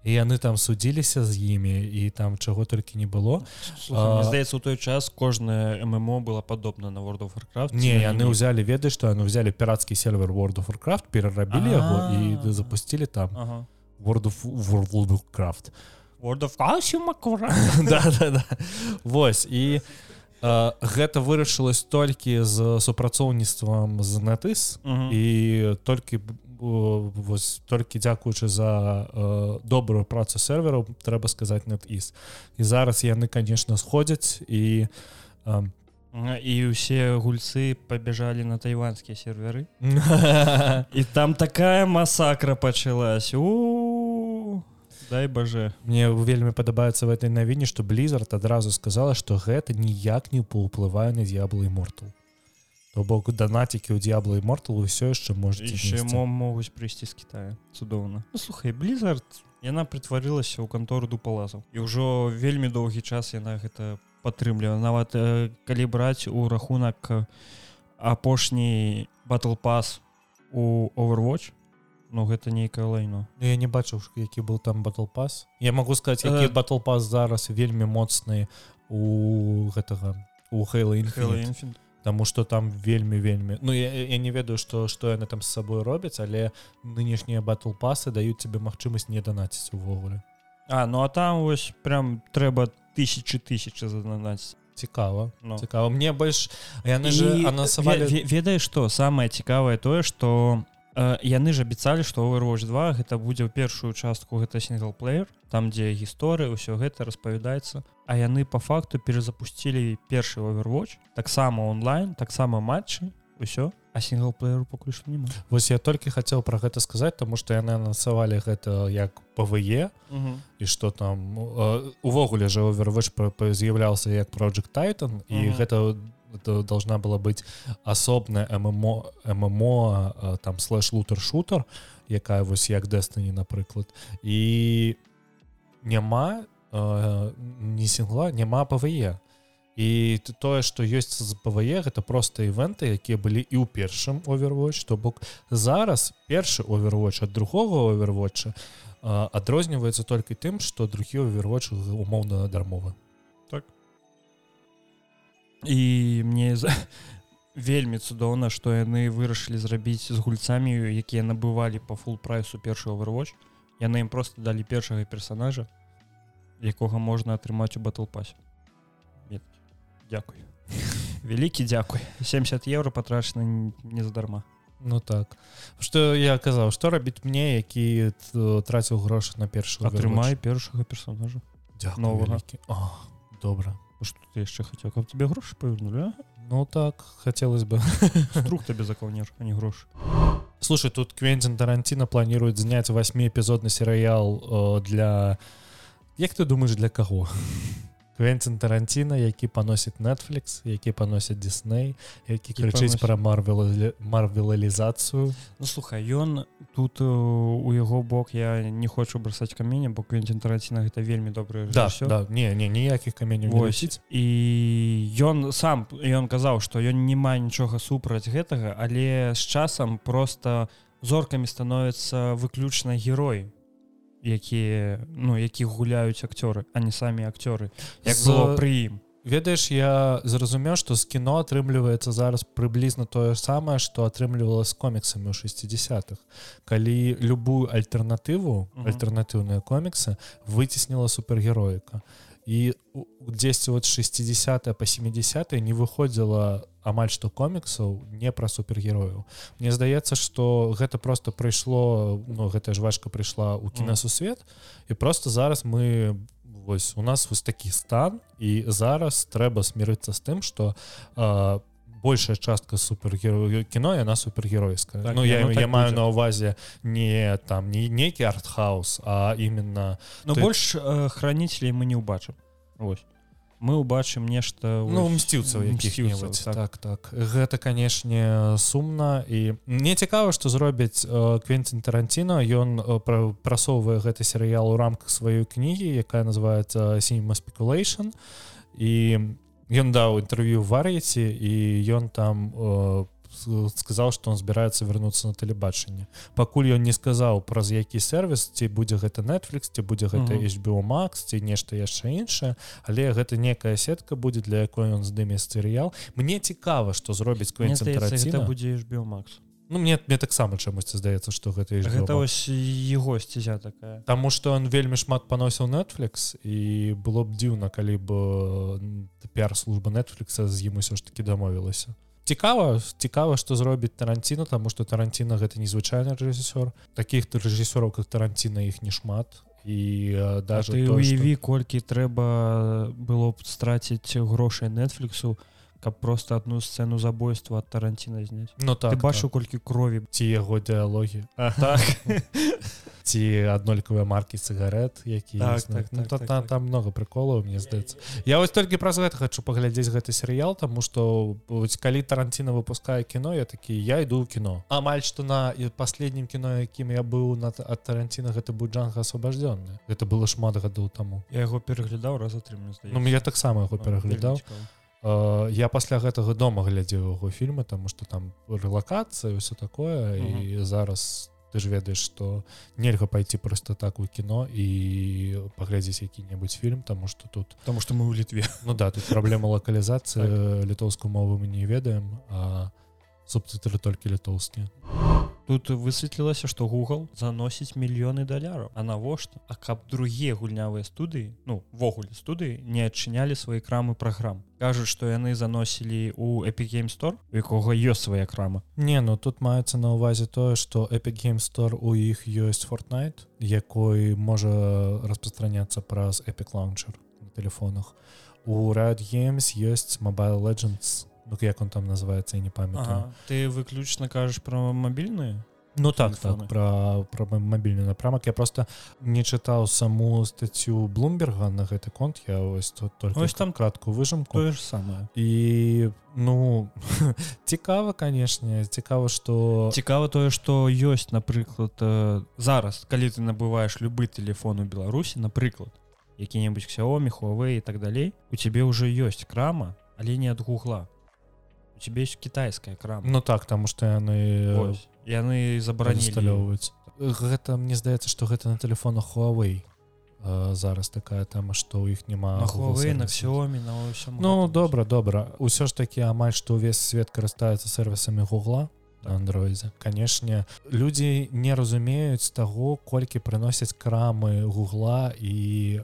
і яны там судзіліся з імі і там чаго толькі не было здаецца у той час кожная ммо была падобна на world of warcraft. Не яны ўзялі веды што яны взяли пірацкі сервер world of warcraft перарабілі яго і запусцілі там. World of worldcraft world of Вось і гэта вырашылась толькі з супрацоўніцтвам з нетыс і толькі вось толькі дзякуючы за э, добрую працу сервераў трэба сказаць нет іс і зараз яны конечно сходзяць і э, і ўсе гульцы пабяжалі на тайванскія серверы і там такая масакра пачалась. У дай боже. Мне вельмі падабаецца в этой навіне что blizzard адразу сказала что гэта ніяк не паўплывае на д'яблы мортал то бок данацікі ў д'яблы мортал ўсё яшчэ можа яшчэ могуць прыйсці з Китая цудоўна. Ну, слухай blizzard яна прытварылася ў кантору дупалазаў і ўжо вельмі доўгі час яна гэта падтрымлівае. Нават э, калі браць у рахунак апошні батл пас у overwatch Ну гэта нейкае лайно ну, я не бачыў які был там батл пас. Я могу сказать які батл пас зараз вельмі моцны у гэтага у хейла Таму что там вельмі вельмі. Ну я, я не ведаю что что яны там с сабой робяць але нынешнія батл пасы даюць тебе магчымасць не данаціць увогуле. А ну а там вось прям трэба тысячи тысячи заданаць цікава. Ну. цікава. Мне больш яны же анансавалі ведаеш что самое цікавае тое что Э, яны ж абяцалі што overwatch 2 гэта будзе ў першую частку гэта синглплеер там дзе гісторыя ўсё гэта распавядаецца. А яны по факту перазапусцілі першы overwatch таксама онлайн таксама матчы ўсё а синглплееру пакуль што не вось я толькі хацеў пра гэта сказаць тому што яны анансавалі гэта як пве і что там э, увогуле же overwatch з'яўляўся як project titan і гэта у это должна была быть асобная ММО ММО там слэш лутер шутер якая вось як дэстані напрыклад і няма э, не сингла няма пве і тое что ёсць з пве гэта просто івенты якія былі і ў першым overwatch то бок зараз першы overwatch ад другого overwatcha адрозніваецца толькі тым что другі overwatch умоўна дармовы і мне за вельмі цудоўна што яны вырашылі зрабіць з гульцамі якія набывалі по фул прайсу першы overwatch. Яны ім просто далі першага персонажа якога можна атрымаць у батлпасе Дякую. Вялікі дзякуй 70 евро патрачаны незадарма Ну так. Что я казаў што рабіць мне які траціў грошы на першы атрымай першага персонажа. Новага добра что ты яшчэ хацеў каб тебе грошы павернули Ну так хотелось бы. Друг тебе закаўнер а не грош. Слушай тут квентин тарантино планирует занять 8эпизодный серыял э, для як ты думаешь для кого квентин тарантино які паносіць netflix які паносяць дисней які крычыць пра марвел марвелалізацыю ну слухай ён тут у яго бок я не хочу бросаць каменя бо квентин тарантино гэта вельмі добрый да, да. Не не ніякіх каменю восіць і ён сам ён казаў что ён не мае нічога супраць гэтага але з часам просто зоркамі становится выключна герой якія ну якіх гуляюць акцёры а не самі акцёры як было пры ім? Ведаеш я зразумеў што з кіно атрымліваецца зараз прыблізна тое самае што атрымлівала з коміксамі ў 60-х калі любую альтэрнатыву альтэрнатыўныя коміксы выцесніла супергероіка і дзесьці вот 60 по 70 не выходзіла амаль што коміксаў не пра супергерояў Мне здаецца что гэта просто прыйшло ну гэта ж важка прыйшла ў кінасусвет і просто зараз мы вось у нас вось такі стан і зараз трэба смірыцца з тым что по большая частка супергерою кіно яна супергеройская. Так, Ну я, я, так я маю на увазе не там не нейкі артхаус а именно но ты... больш э, хранителей мы не убачым ось. Мы убачым нешта ну, мсціўцаў якіх так. так так. Гэта канешне сумна і мне цікава што зробяць э, квентин таранціна ён э, прасоўвае гэты серыял у рамках сваёй кнігі якая называется синема спекулейшн і ён даў інтэрв'ю вар'яці і ён там по сказал что он збіраецца вярнуцца на тэлебачанне пакуль ён не сказаў праз які сервис ці будзе гэта netflix ці будзе гэта HBO Max ці нешта яшчэ іншае але гэта некая сетка будзе для якой ён здыме серыял. Мне цікава что зробіць будзе HBO Max Ну мне мне таксама чамусьці здаецца что гэта гэта ось его сцізя такая. Таму что он вельмі шмат паносіў netflix і было б дзіўна калі б пиар-служба netflix з ім усё ж таки дамовілася. Цікава цікава што зробіць таранціна тому что таранціна гэта незвычайны рэжысёр. Таких рэжысёраў как таранціна іх не шмат і даже уяві што... колькі трэба было б страціць грошай нетфліксу каб просто одну сцену забойства ад таранціна зняць Ну так бачу так. колькі крові ці яго дыалогі так. Ці аднолькавыя маркі цыгарет які так, так, ну, так, та, так, там, так. там много приколаў мне здаецца я вось толькі праз гэта хочу паглядзець гэты серыял тому что калі таранціна выпускае кіно я такі я іду ў кіно. Амаль што на последнім кіно якім я быў на ад таранціна гэта быў джанга асвобождённы гэта было шмат гадоў таму я яго пераглядаў раз атрымлю ну, я таксама яго пераглядаў я пасля гэтага дома глядзеў яго фільмы тому что там рэлакацыя все такое -huh. і зараз ты ж ведаеш что нельга пойти просто так у кіно і паглядзець які-небудзь фільм тому что тут потому что мы ў літве ну да тут праблема лакалізацыі так. літоўскую мову мы не ведаем а субтытры толькі літоўскія тут высветлілася что google заносіць мільёны даляраў а навошта а каб другія гульнявыя студыі ну-ввогуле студыі не адчынялі свае крамы праграм кажуць что яны заносілі у эпигейм store якога ёсць свая крама. Не ну тут маецца на увазе тое что эпигейм store у іх ёсць fortnite якой можа распространяться праз эпик лаунчер на телефонах. У rad games ёсць mobile legends ну як он там называется не памятаю. Ага. ты выключна кажаш про мабільную Ну так так про про мабільны напрамак я просто не чытаў саму статью блумберга на гэты конт я ось тут только ось там кратку выжимку тое ж самое і ну цікава канешне цікава что цікава тое что ёсць напрыклад зараз калі ты набываешь любы телефон у беларусі напрыклад які-небудзь ксяомі ховы і так далей у цябе ўжо ёсць крама але не ад гугла у тебе есть китайская крама? Ну так тому что яны яны забараніліваюць гэта мне здаецца что гэта на телефонах Huawei зараз такая тема что у іх няма на всеми Ну добра добра. Ўсё ж таки амаль что увесь свет карыстаецца сервисамі гугла андроиде канешне людзі не разумеюць таго колькі прыносяць крамы гугла і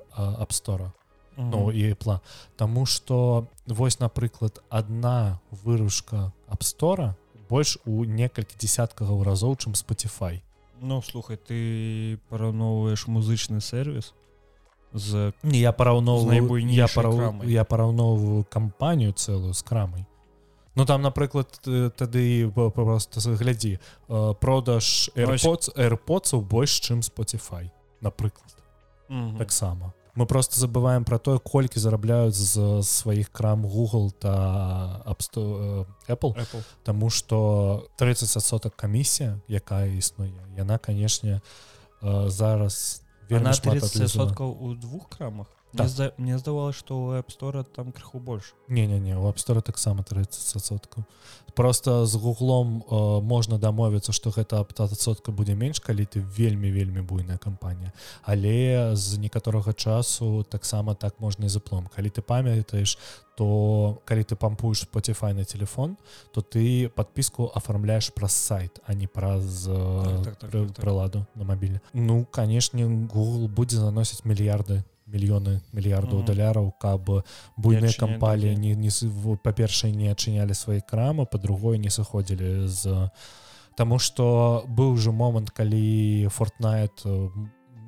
абстора ну і пла. Таму что вось напрыклад одна вырушка абстора больш у некалькі десяткаў разоў чым Spotify. Ну слухай ты параўноўваеш музычны сервис з не я параўноў найбуй я параў... я параўноўваю кампанію цэлую з крамай. Ну там напрыклад тады просто глядзі продаж airpodsаў больш чым spotify напрыклад. Мгм. таксама мы просто забываем про тое колькі зарабляюць з сваіх крам google та Store, э, apple Apple. Таму што 30соток камісія якая існуе яна канешне зараз вельмі Она шмат 30 адлізуе. соткаў у двух крамах Да. Мне зда- мне здавалось что у App Store там крыху больш не-не-не у апстора таксама 30соткаў просто з гуглом э, можна дамовіцца што гэта аптасотка будзе менш калі ты вельмі вельмі буйная кампанія але з некаторага часу таксама так можна і заплом калі ты памятаеш то калі ты пампуеш spotify на телефон то ты подпіску афармляеш праз сайт а не праз Так, так, так, пры- так, так. прыладу на мабіле ну канешне google будзе заносіць мільярды мільёны мільярдаў Мгм. даляраў каб буйныя кампаліі не, не па-першае не адчынялі свае крамы па-другое не сыходзілі з Таму што быў жа момант калі фортнайт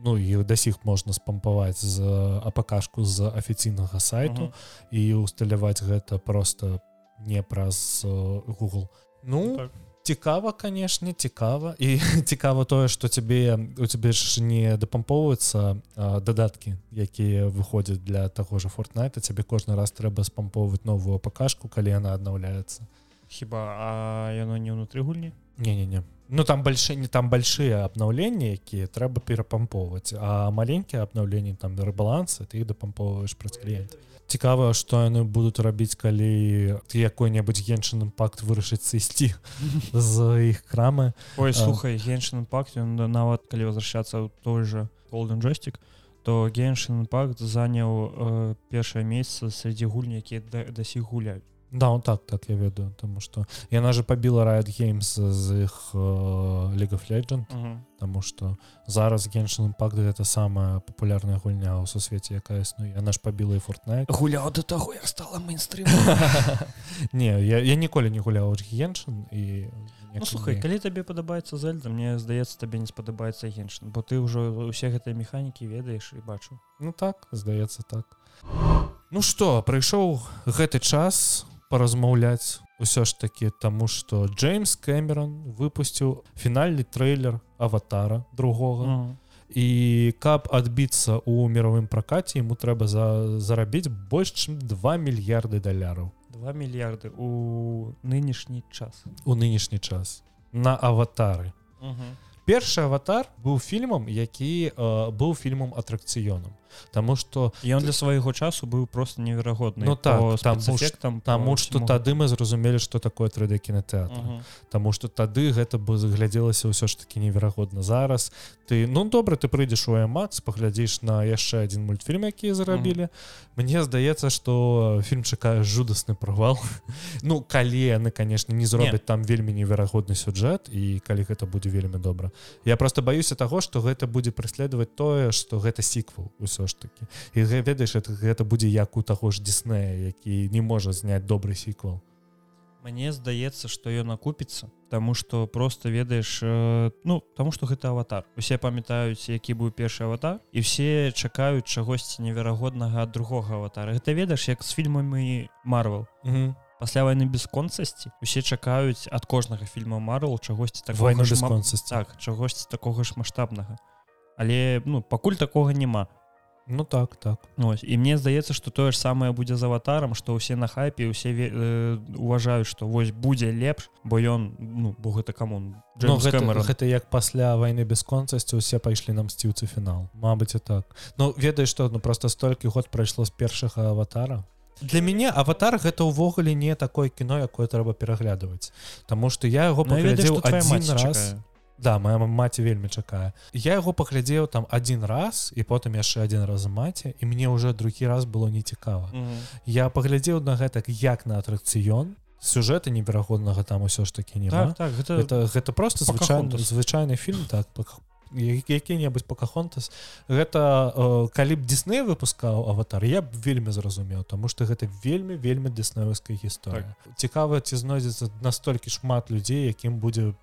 ну і да сіх можна спампаваць з апакашку з афіцыйнага сайту Мгм. і усталяваць гэта просто не праз э, Google ну Так. Цікава канешне цікава. І цікава тое што цябе у цябе ж не дапампоўваюцца дадаткі якія выходзяць для таго ж фортнайта цябе кожны раз трэба спампоўваць новую пакашку калі яна аднаўляецца. Хіба а яно не ўнутры гульні? Не-не-не. Ну там больше не там большие абнаўленні якія трэба перапампоўваць. А маленькія абнаўленні там рэбалансы ты дапампоўваеш праз кліент цікава што яны будуць рабіць калі якой-небудзь геншын імпакт вырашыць сысці з іх крамы Ой слухай геншин імпакт ён нават калі возвращацца ў той же golden джойстик то геншин імпакт заняў э, першае месца среди гульні якія да, да сіх гуляюць да так так я ведаю тому что яна же побіла riot games з іх э, League of Legend Таму што зараз геншын імпакт гэта самая папулярная гульня ў сусвеце якая існуе яна ж пабіла і фортнайт гуляў да таго як стала мейнстрим не я, я ніколі не гуляў геншын і Ну, слухай калі табе падабаецца зельда мне здаецца табе не спадабаецца геншин бо ты ўжо усе гэтыя механікі ведаеш і бачу. Ну так здаецца так. Ну што прыйшоў гэты час паразмаўляць усё ж таки таму што Джеймс Кэмерон выпусціў фінальны трейлер аватара другога. І каб адбіцца ў мировым пракаце ему трэба за зарабіць больш чым 2 мільярды даляраў. 2 мільярды у нынешні час. У нынешні час. На аватары першы аватар быў фільмам які э, быў фільмам атракцыёнам Таму што ён для свайго часу быў просто неверагодны Ну так, спецэфектам таму што тады мы зразумелі што такое 3D кінотэатр Таму што тады гэта бы заглядзелася ўсё ж таки неверагодна. Зараз ты ну добра ты прыйдзеш у Макс паглядзіш на яшчэ адзін мультфільм які зарабілі Мне здаецца што фільм чакае жудасны правал Ну калі яны канешне не зробяць там вельмі неверагодны сюджэт і калі гэта будзе вельмі добра. Я просто баюся таго што гэта будзе праследаваць тое што гэта сіквел усё ж таки. І ведаеш гэта будзе як у таго ж Диснея які не можа зняць добры сіквел Мне здаецца што ён акупіцца Таму што просто ведаеш э, ну таму што гэта аватар. Усе памятаюць які быў першы аватар і все чакаюць чагосьці неверагоднага ад другога аватара. Гэта ведаеш як з фільмамі Марвел. Пасля войны бясконцасці усе чакаюць ад кожнага фільма Марвел чагосьці ж ма- бесконцасці так чагосьці такога ж маштабнага. Але ну пакуль такога няма Ну так так. Ось, і мне здаецца што тое ж самае будзе з аватарам што ўсе на хайпе усе э, уважаюць што вось будзе лепш бо ён ну бо гэта камон Ну, гэта, гэта як пасля войны бесконцасці усе пайшлі на мсціўцы фінал. Мабыць і так. Ну ведаеш што ну просто столькі год прайшло з першага аватара для мяне аватар гэта ўвогуле не такое кіно якое трэба пераглядваць. Таму што я яго паглядзеў адзін раз Да моя маці вельмі чакае я яго паглядзеў там один раз і потым яшчэ один раз маці і мне уже другі раз было нецікава я паглядзеў на гэтак як на атракцыён сюжэта неверагоднага там усё ж таки не так, так, гэта, это гэта просто звычайны Покахонтас. звычайны фільм так пак- я- які-небудзь покахонтас. Гэта э, калі б Дисней выпускаў аватар я б вельмі зразумеў тому что гэта вельмі вельмі дыснеўская гісторыя так. цікава ці знойдзецца настолькі шмат людзей якім будзе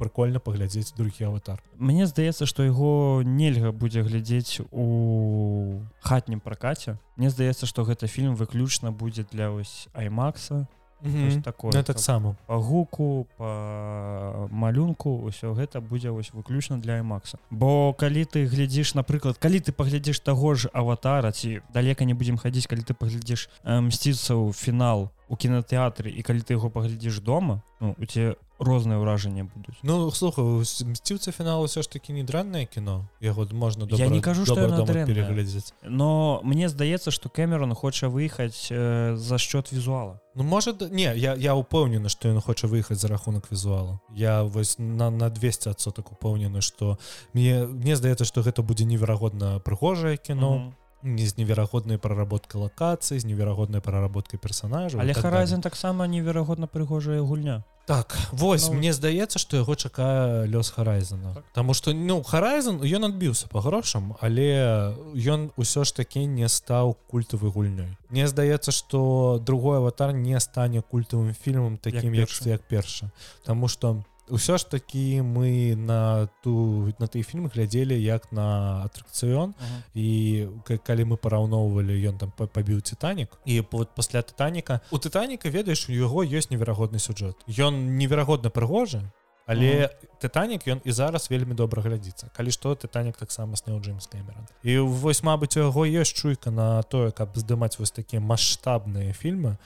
прикольно паглядзець другі аватар. Мне здаецца што яго нельга будзе глядзець у хатнім пракаце. Мне здаецца што гэта фільм выключна будзе для вось аймакса Мгм. такое Ну, так каб само по гуку по малюнку ўсё гэта будзе вось выключна для аймакса. Бо калі ты глядзіш напрыклад калі ты паглядзіш таго ж аватара ці далека не будзем хадзіць калі ты паглядзіш э, мсціцца ў фінал у кінотэатры і калі ты яго паглядзіш дома ну, у тебе розныя ўражанні будуць. Ну слухай мсціўца фінал ўсё ж таки не дрэннае кіно. Яго можна Я не кажу, дрэннае. переглядзець но мне здаецца што Кэмерон хоча выехаць э, за счет візуала. Ну можа не я я упэўнены што ён хоча выехаць за рахунак візуала. Я вось на на 200 адсотак упэўнены што мне мне здаецца што гэта будзе неверагодна прыгожае кіно. Мгм. не з неверагоднай праработкай лакацыі з неверагоднай праработкай персонажа але Харазін таксама неверагодна прыгожая гульня. Так вось Ну, мне здаецца што яго чакае лёс харайзена Так. Таму што ну харайзен ён адбіўся па грошам але ён усё ж такі не стаў культавай гульнёй. Мне здаецца што другой аватар не стане культавым фільмам таким як, першы. як перша Таму што ўсё ж такі мы на ту на тый фільм глядзелі як на атракцыён і к- калі мы параўноўвалі ён там па- пабіў титанік і вот пасля титаніка у титаніка ведаеш у яго ёсць неверагодны сюжэт. Ён неверагодна прыгожы але титанік ён і зараз вельмі добра глядзіцца. Калі што титанік таксама сняў Джеймс Кэмерон. І вось мабыць у яго ёсць чуйка на тое каб здымаць вось такія маштабныя фільмы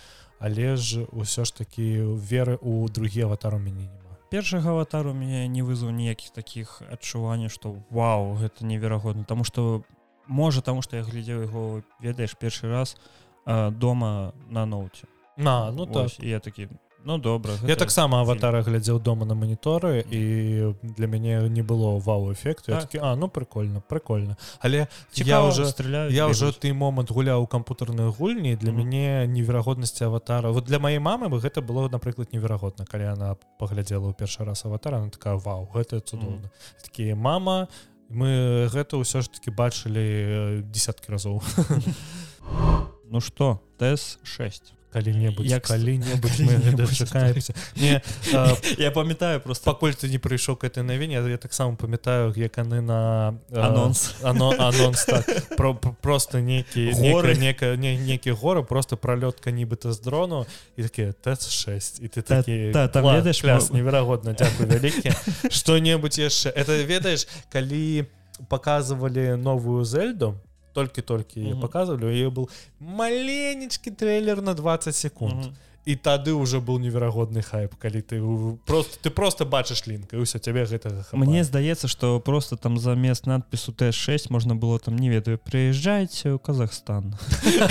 але ж усё ж такі веры у другі аватар у мяне няма першага аватару мяне не вызваў ніякіх такіх адчуванняў што Вау гэта неверагодна Таму што можа таму што я глядзеў яго ведаеш першы раз а, дома на ноуце. На ну так. Вось, і я такі ну добра Я таксама аватара глядзеў дома на маніторы і для мяне не было вау эфекту Так. так. А ну прикольно прикольно але я Цікава, уже стреляюць, я уже ты момант гуляў у кампутарныя гульні для Мгм. мяне неверагоднасці аватара вот для маёй мамы бы гэта было напрыклад неверагодна калі она паглядзела ў першы раз аватара она такая вау гэта цудоўна такія мама мы гэта ўсё ж таки бачылі э, десяткі разоў Ну што тэс 6 калі-небудзь Як калі-небудзь мы гэта калі-небудзь чакаемся не а, Я памятаю просто. пакуль ты не прыйшоў к этой навіне я таксама памятаю як яны на э, анонс. ано, анонс так, про, про, просто нейкі Горы. нека не, некі горы просто пролётка нібыта з дрону і такія тэц 6 і ты Та- такі та, там «Ла, ведаеш, кляс, мо- неверагодна дзякую вялікі што-небудзь яшчэ это ведаеш калі показывалі новую зельду толькі-толькі Мгм. показывалі ее был маленечкі трейлер на 20 секунд. Мгм. і тады уже был неверагодны хайп калі ты просто ты просто бачыш лінка ўсё цябе гэта Мне здаецца што просто там замест надпісу Т6 можна было там не ведаю прыязджайце ў Казахстан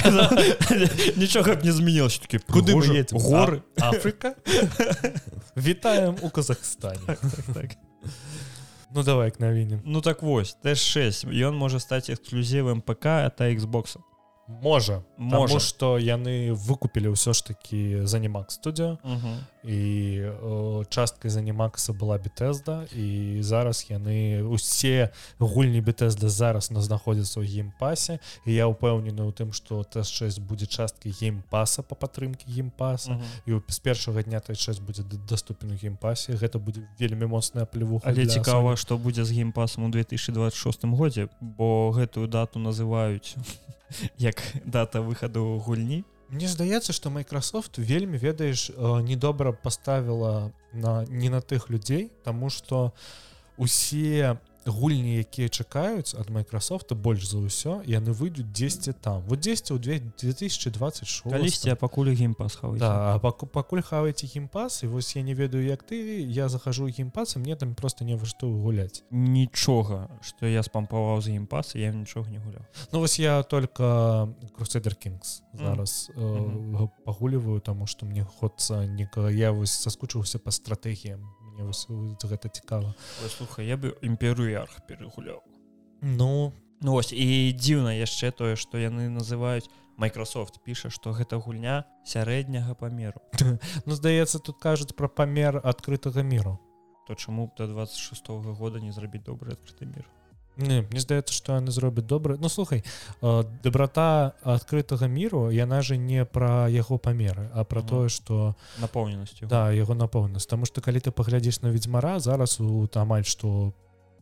нічога б не змянілася такі куды горы. Африка? Вітаем у Казахстане. Так. Ну давай к навіне Ну так вось Т6 ён можа стаць эксклюзівам ПК та Xbox можа Можа. Што яны выкупілі ўсё ж такі занімак студыо і о, часткай занімакса была бітэзда і зараз яны усе гульні бітэзда зараз на знаходзіцца ў геймпасе. І я ўпэўнены ў тым што тэст6 будзе часткай геймпаса па падтрымкі геймпаса і ў- з першага дня Т6 будзе даступен у геймпасе. Гэта будзе вельмі моцная плевуха Але цікава што будзе з геймпасам у 2026 годзе бо гэтую дату называюць як дата выхаду гульні? Мне здаецца што Microsoft вельмі ведаеш э, недобра паставіла на не на тых людзей тому что усе гульні якія чакаюць ад Microsoft больш за ўсё яны выйдуць 10 там вот 10 у 2026 калісьці а пакуль геймпас хаваеце. Да, паку- пакуль хаваеце геймпас і вось я не ведаю як ты я захожу геймпас мне там просто не во што гуляць нічога што я спампаваў з геймпаса я нічога не гуляў Ну вось я только Crusader Kings Мгм. зараз э, Мгм. пагуліваю таму што мне хочацца некага я вось заскучыўся па стратэгіям мне гэта цікава слухай я бы імперыю арх перагуляў Ну. Ну вось і дзіўна яшчэ тое што яны называюць Microsoft піша што гэта гульня сярэдняга памеру. Ну здаецца тут кажуць пра памер адкрытага міру. То чаму б до 26 -го года не зрабіць добры адкрыты мір Не, мне здаецца што яны зробяць добра. Ну слухай э, дабрата адкрытага міру яна же не пра яго памеры а пра Мгм. тое што напоўненасцю да яго напоўнасць Таму што калі ты паглядзіш на ведьзьмара зараз у амаль што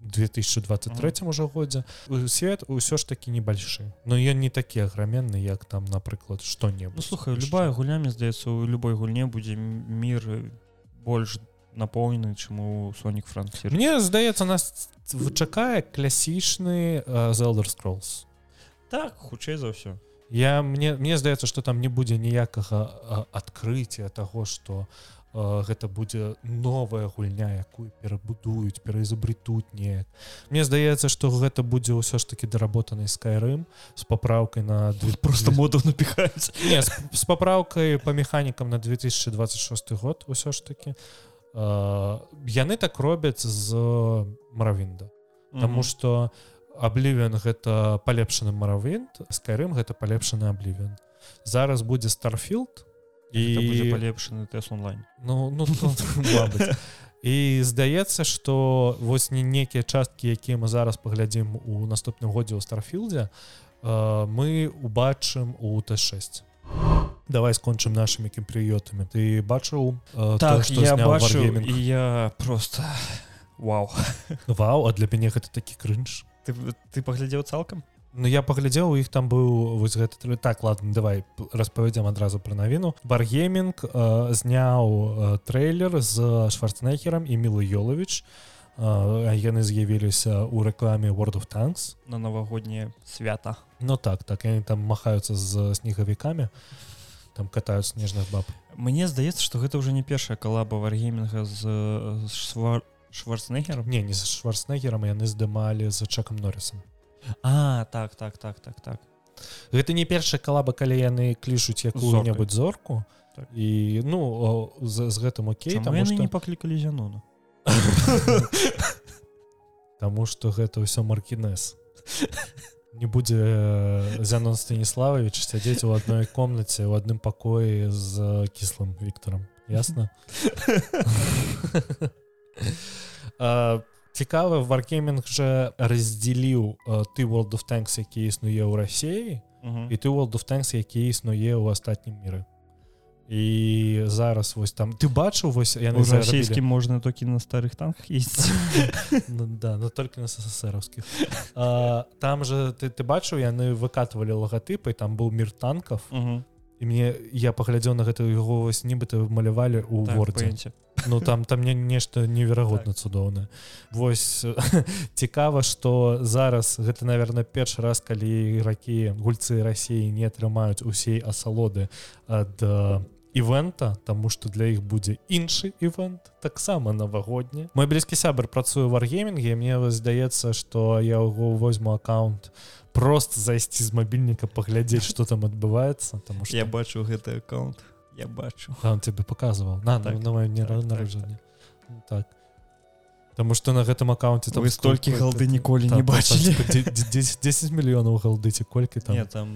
2023 уже годзе свет ўсё ж таки небольшы но ён не такі аграменны як там напрыклад что-небудзь ну, слухай любая гульня здаецца у любой гульне будзе мир больш напоўнены чаму сонік францір мне здаецца нас вычакае класічны зелдер scrolls. Так хутчэй за ўсё я мне мне здаецца что там не будзе ніякага адкрыцця того что гэта будзе новая гульня якую перабудуюць пераізабрытуць неяк мне здаецца что гэта будзе ўсё ж таки даработанай скайрым с папраўкай на просто моду напіхаюць с папраўкай по механікам на 2026 год усё ж таки яны так робяць з маравінда Таму что аблівен гэта палепшаны маравент скайрым гэта палепшаны аблівен зараз будзе старфілд і палепшаны тэст онлайн. Ну, ну, ну і здаецца что вось не некія часткі якія мы зараз паглядзім у наступным годзе ў старфілдзе мы убачым у т6 давай скончым нашими кемпрыётамі ты бачыў э, так то, я бачу і я просто вау. Вау а для мяне гэта такі крынж ты, ты паглядзеў цалкам Ну я паглядзеў у іх там быў вось гэты так ладно давай распавядзем адразу пра навіну баргейминг э, зняў э, трейлер з шварцнехером і мілы ёлович э, яны з'явіліся ў рэкламе world of tanks на навагоднее свята Ну так так яны там махаюцца з снегавікамі там катаюць снежных баб. Мне здаецца что гэта уже не першая калаба варгейминга з швар шварцнегером не не з шварцнегером яны здымалі за чакам норрисом. А так так так так так. Гэта не першая калаба калі яны клішуць якую-небудзь зорку. Так. і ну о, з, з гэтым Окей там что... не паклікалі зянона Таму что гэта ўсё маркінес не будзе э, зянон станіславович сядзець у адной комнаце у адным пакоі з кіслым Віктором ясно? Цікавы варкейминг жа раздзеліў ты world of tanks які існуе ў рассеі і ты world of tanks які існуе ў астатнім міры і зараз вось там ты бачыў вось я расійскім можна толькі на старых танках есть ну, да но только на сссрскіх там же ты ты бачыў яны выкатывалі лагатыпы там быў мир танков і мне я паглядзеў на гэта яго вось нібыта малявалі у так, вордзе ну там там мне нешта неверагодна так. цудоўна восьось цікава что зараз гэта наверное першы раз калі ігракі гульцы рассіі не атрымаюць усей асалоды ад івента тому что для іх будзе іншы івент таксама навагодні. Мой блізкі сябар працую в аргеймінге мне здаецца что я яго возьму аккаунт просто зайсці з мабільніка паглядзець что там адбываецца там что я бачу гэты аккаунт. Я бачу. Он тебе показывал. На так, на мое не так, так, так. так. Таму что на гэтым аккаунте там вы столькі галды ніколі не бачылі. 10 мільёнаў галды ці колькі там? Нет, там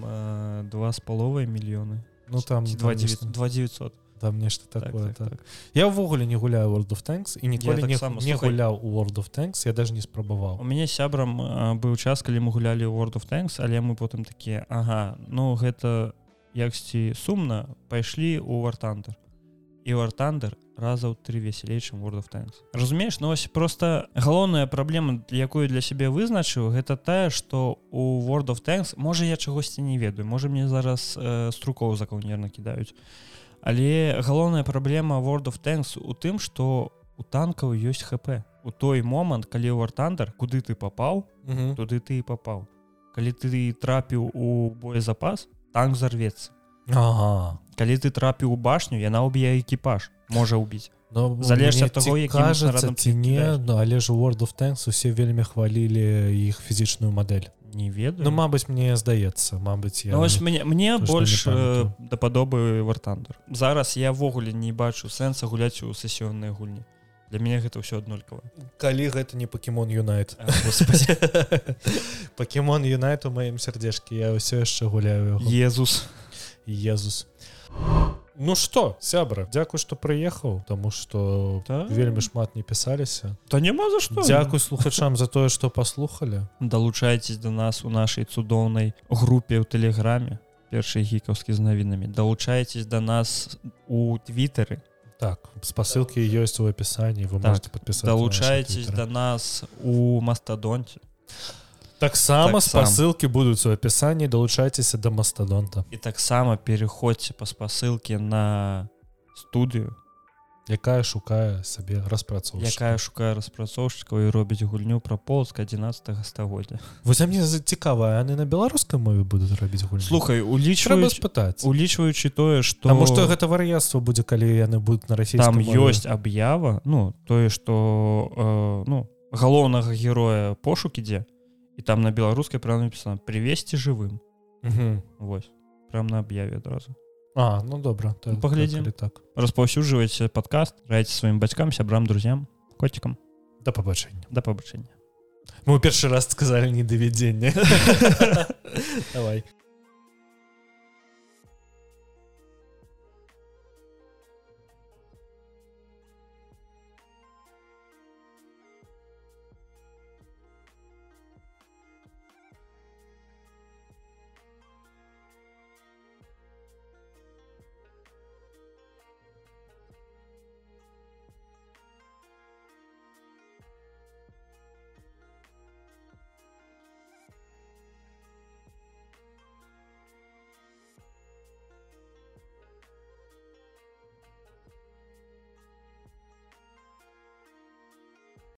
два з паловай мільёны ну там 2900 там нешта такое так, так, так. я ўвогуле не гуляю world of tanks і ніколі не, так не гуляў у world of tanks я даже не спрабаваў у мяне сябрам быў час калі мы гулялі world of tanks але мы потым такія Ага ну гэта яксьці сумна пайшлі у вартандер і вартандер раза ў тры весялей чым world of tanks. Разумееш ну ось просто галоўная праблема якую для сябе вызначыў гэта тая что у world of tanks можа я чагосьці не ведаю можа мне зараз э, струкоў закаўнерна кідаюць. Але галоўная праблема world of tanks у тым что у танкаў ёсць хп. У той момант калі вартандер куды ты попаў туды ты і попаў калі ты трапіў у боезапас танк зарвецца Ага. калі ты трапіў у башню яна ўб'е экіпаж можа залежць ад того кажется ці не ну, але ж world of tanks усе вельмі хвалілі іх фізічную модель. Не ведаю. Ну Мабыць мне здаецца Мабыць я ну, ось мне мне больш дападобы вартандер зараз я ввогуле не бачу сэнса гуляць у сесіённыя гульні для мяне гэта ўсё аднолькава калі гэта не покемон юнайт покемон юнайт у маім сярдзежкі я ўсё яшчэ гуляю. Езус. Езус. а Ну что сябра Дякую что прыехаў тому что да? вельмі шмат не пісаліся. То няма за что Дякуй слухачам за тое что послухали далучайтесь до нас у нашай цудоўнай групе ў тэлеграме першай гікаўскі з навінамі. Далучайтесь до нас у твиттары так спасылкі ёсць у опісанні вы Так, можете подписаться далучаецесь да нас у мастадонце таксама таксама. спасылкі будуць у опісанні далучайцеся да мастадонта і таксама переходзьце па спасылке на студыю якая шукае сабе распрацоўшчыка. якая шукае распрацоўшчыкаў і робіць гульню пра полск 11 стагоддзя Вось мне за- цікава яны на беларускай мове будуць рабіць гульню слухай улічваюць спытаць улічваючы тое што Таму што гэта вар'яцтва будзе калі яны будуць на расійскай там мове. ёсць аб'ява ну тое што э, ну галоўнага героя пошук ідзе і там на беларускай прям написано привесці жывым Мгм. Вось прям на аб'яве адразу А ну добра то- Ну, паглядзім. калі так распаўсюджвайце падкаст раіце сваім бацькам сябрам друзям коцікам да пабачэння да пабачэння мы ў першы раз сказалі недавядзенне давай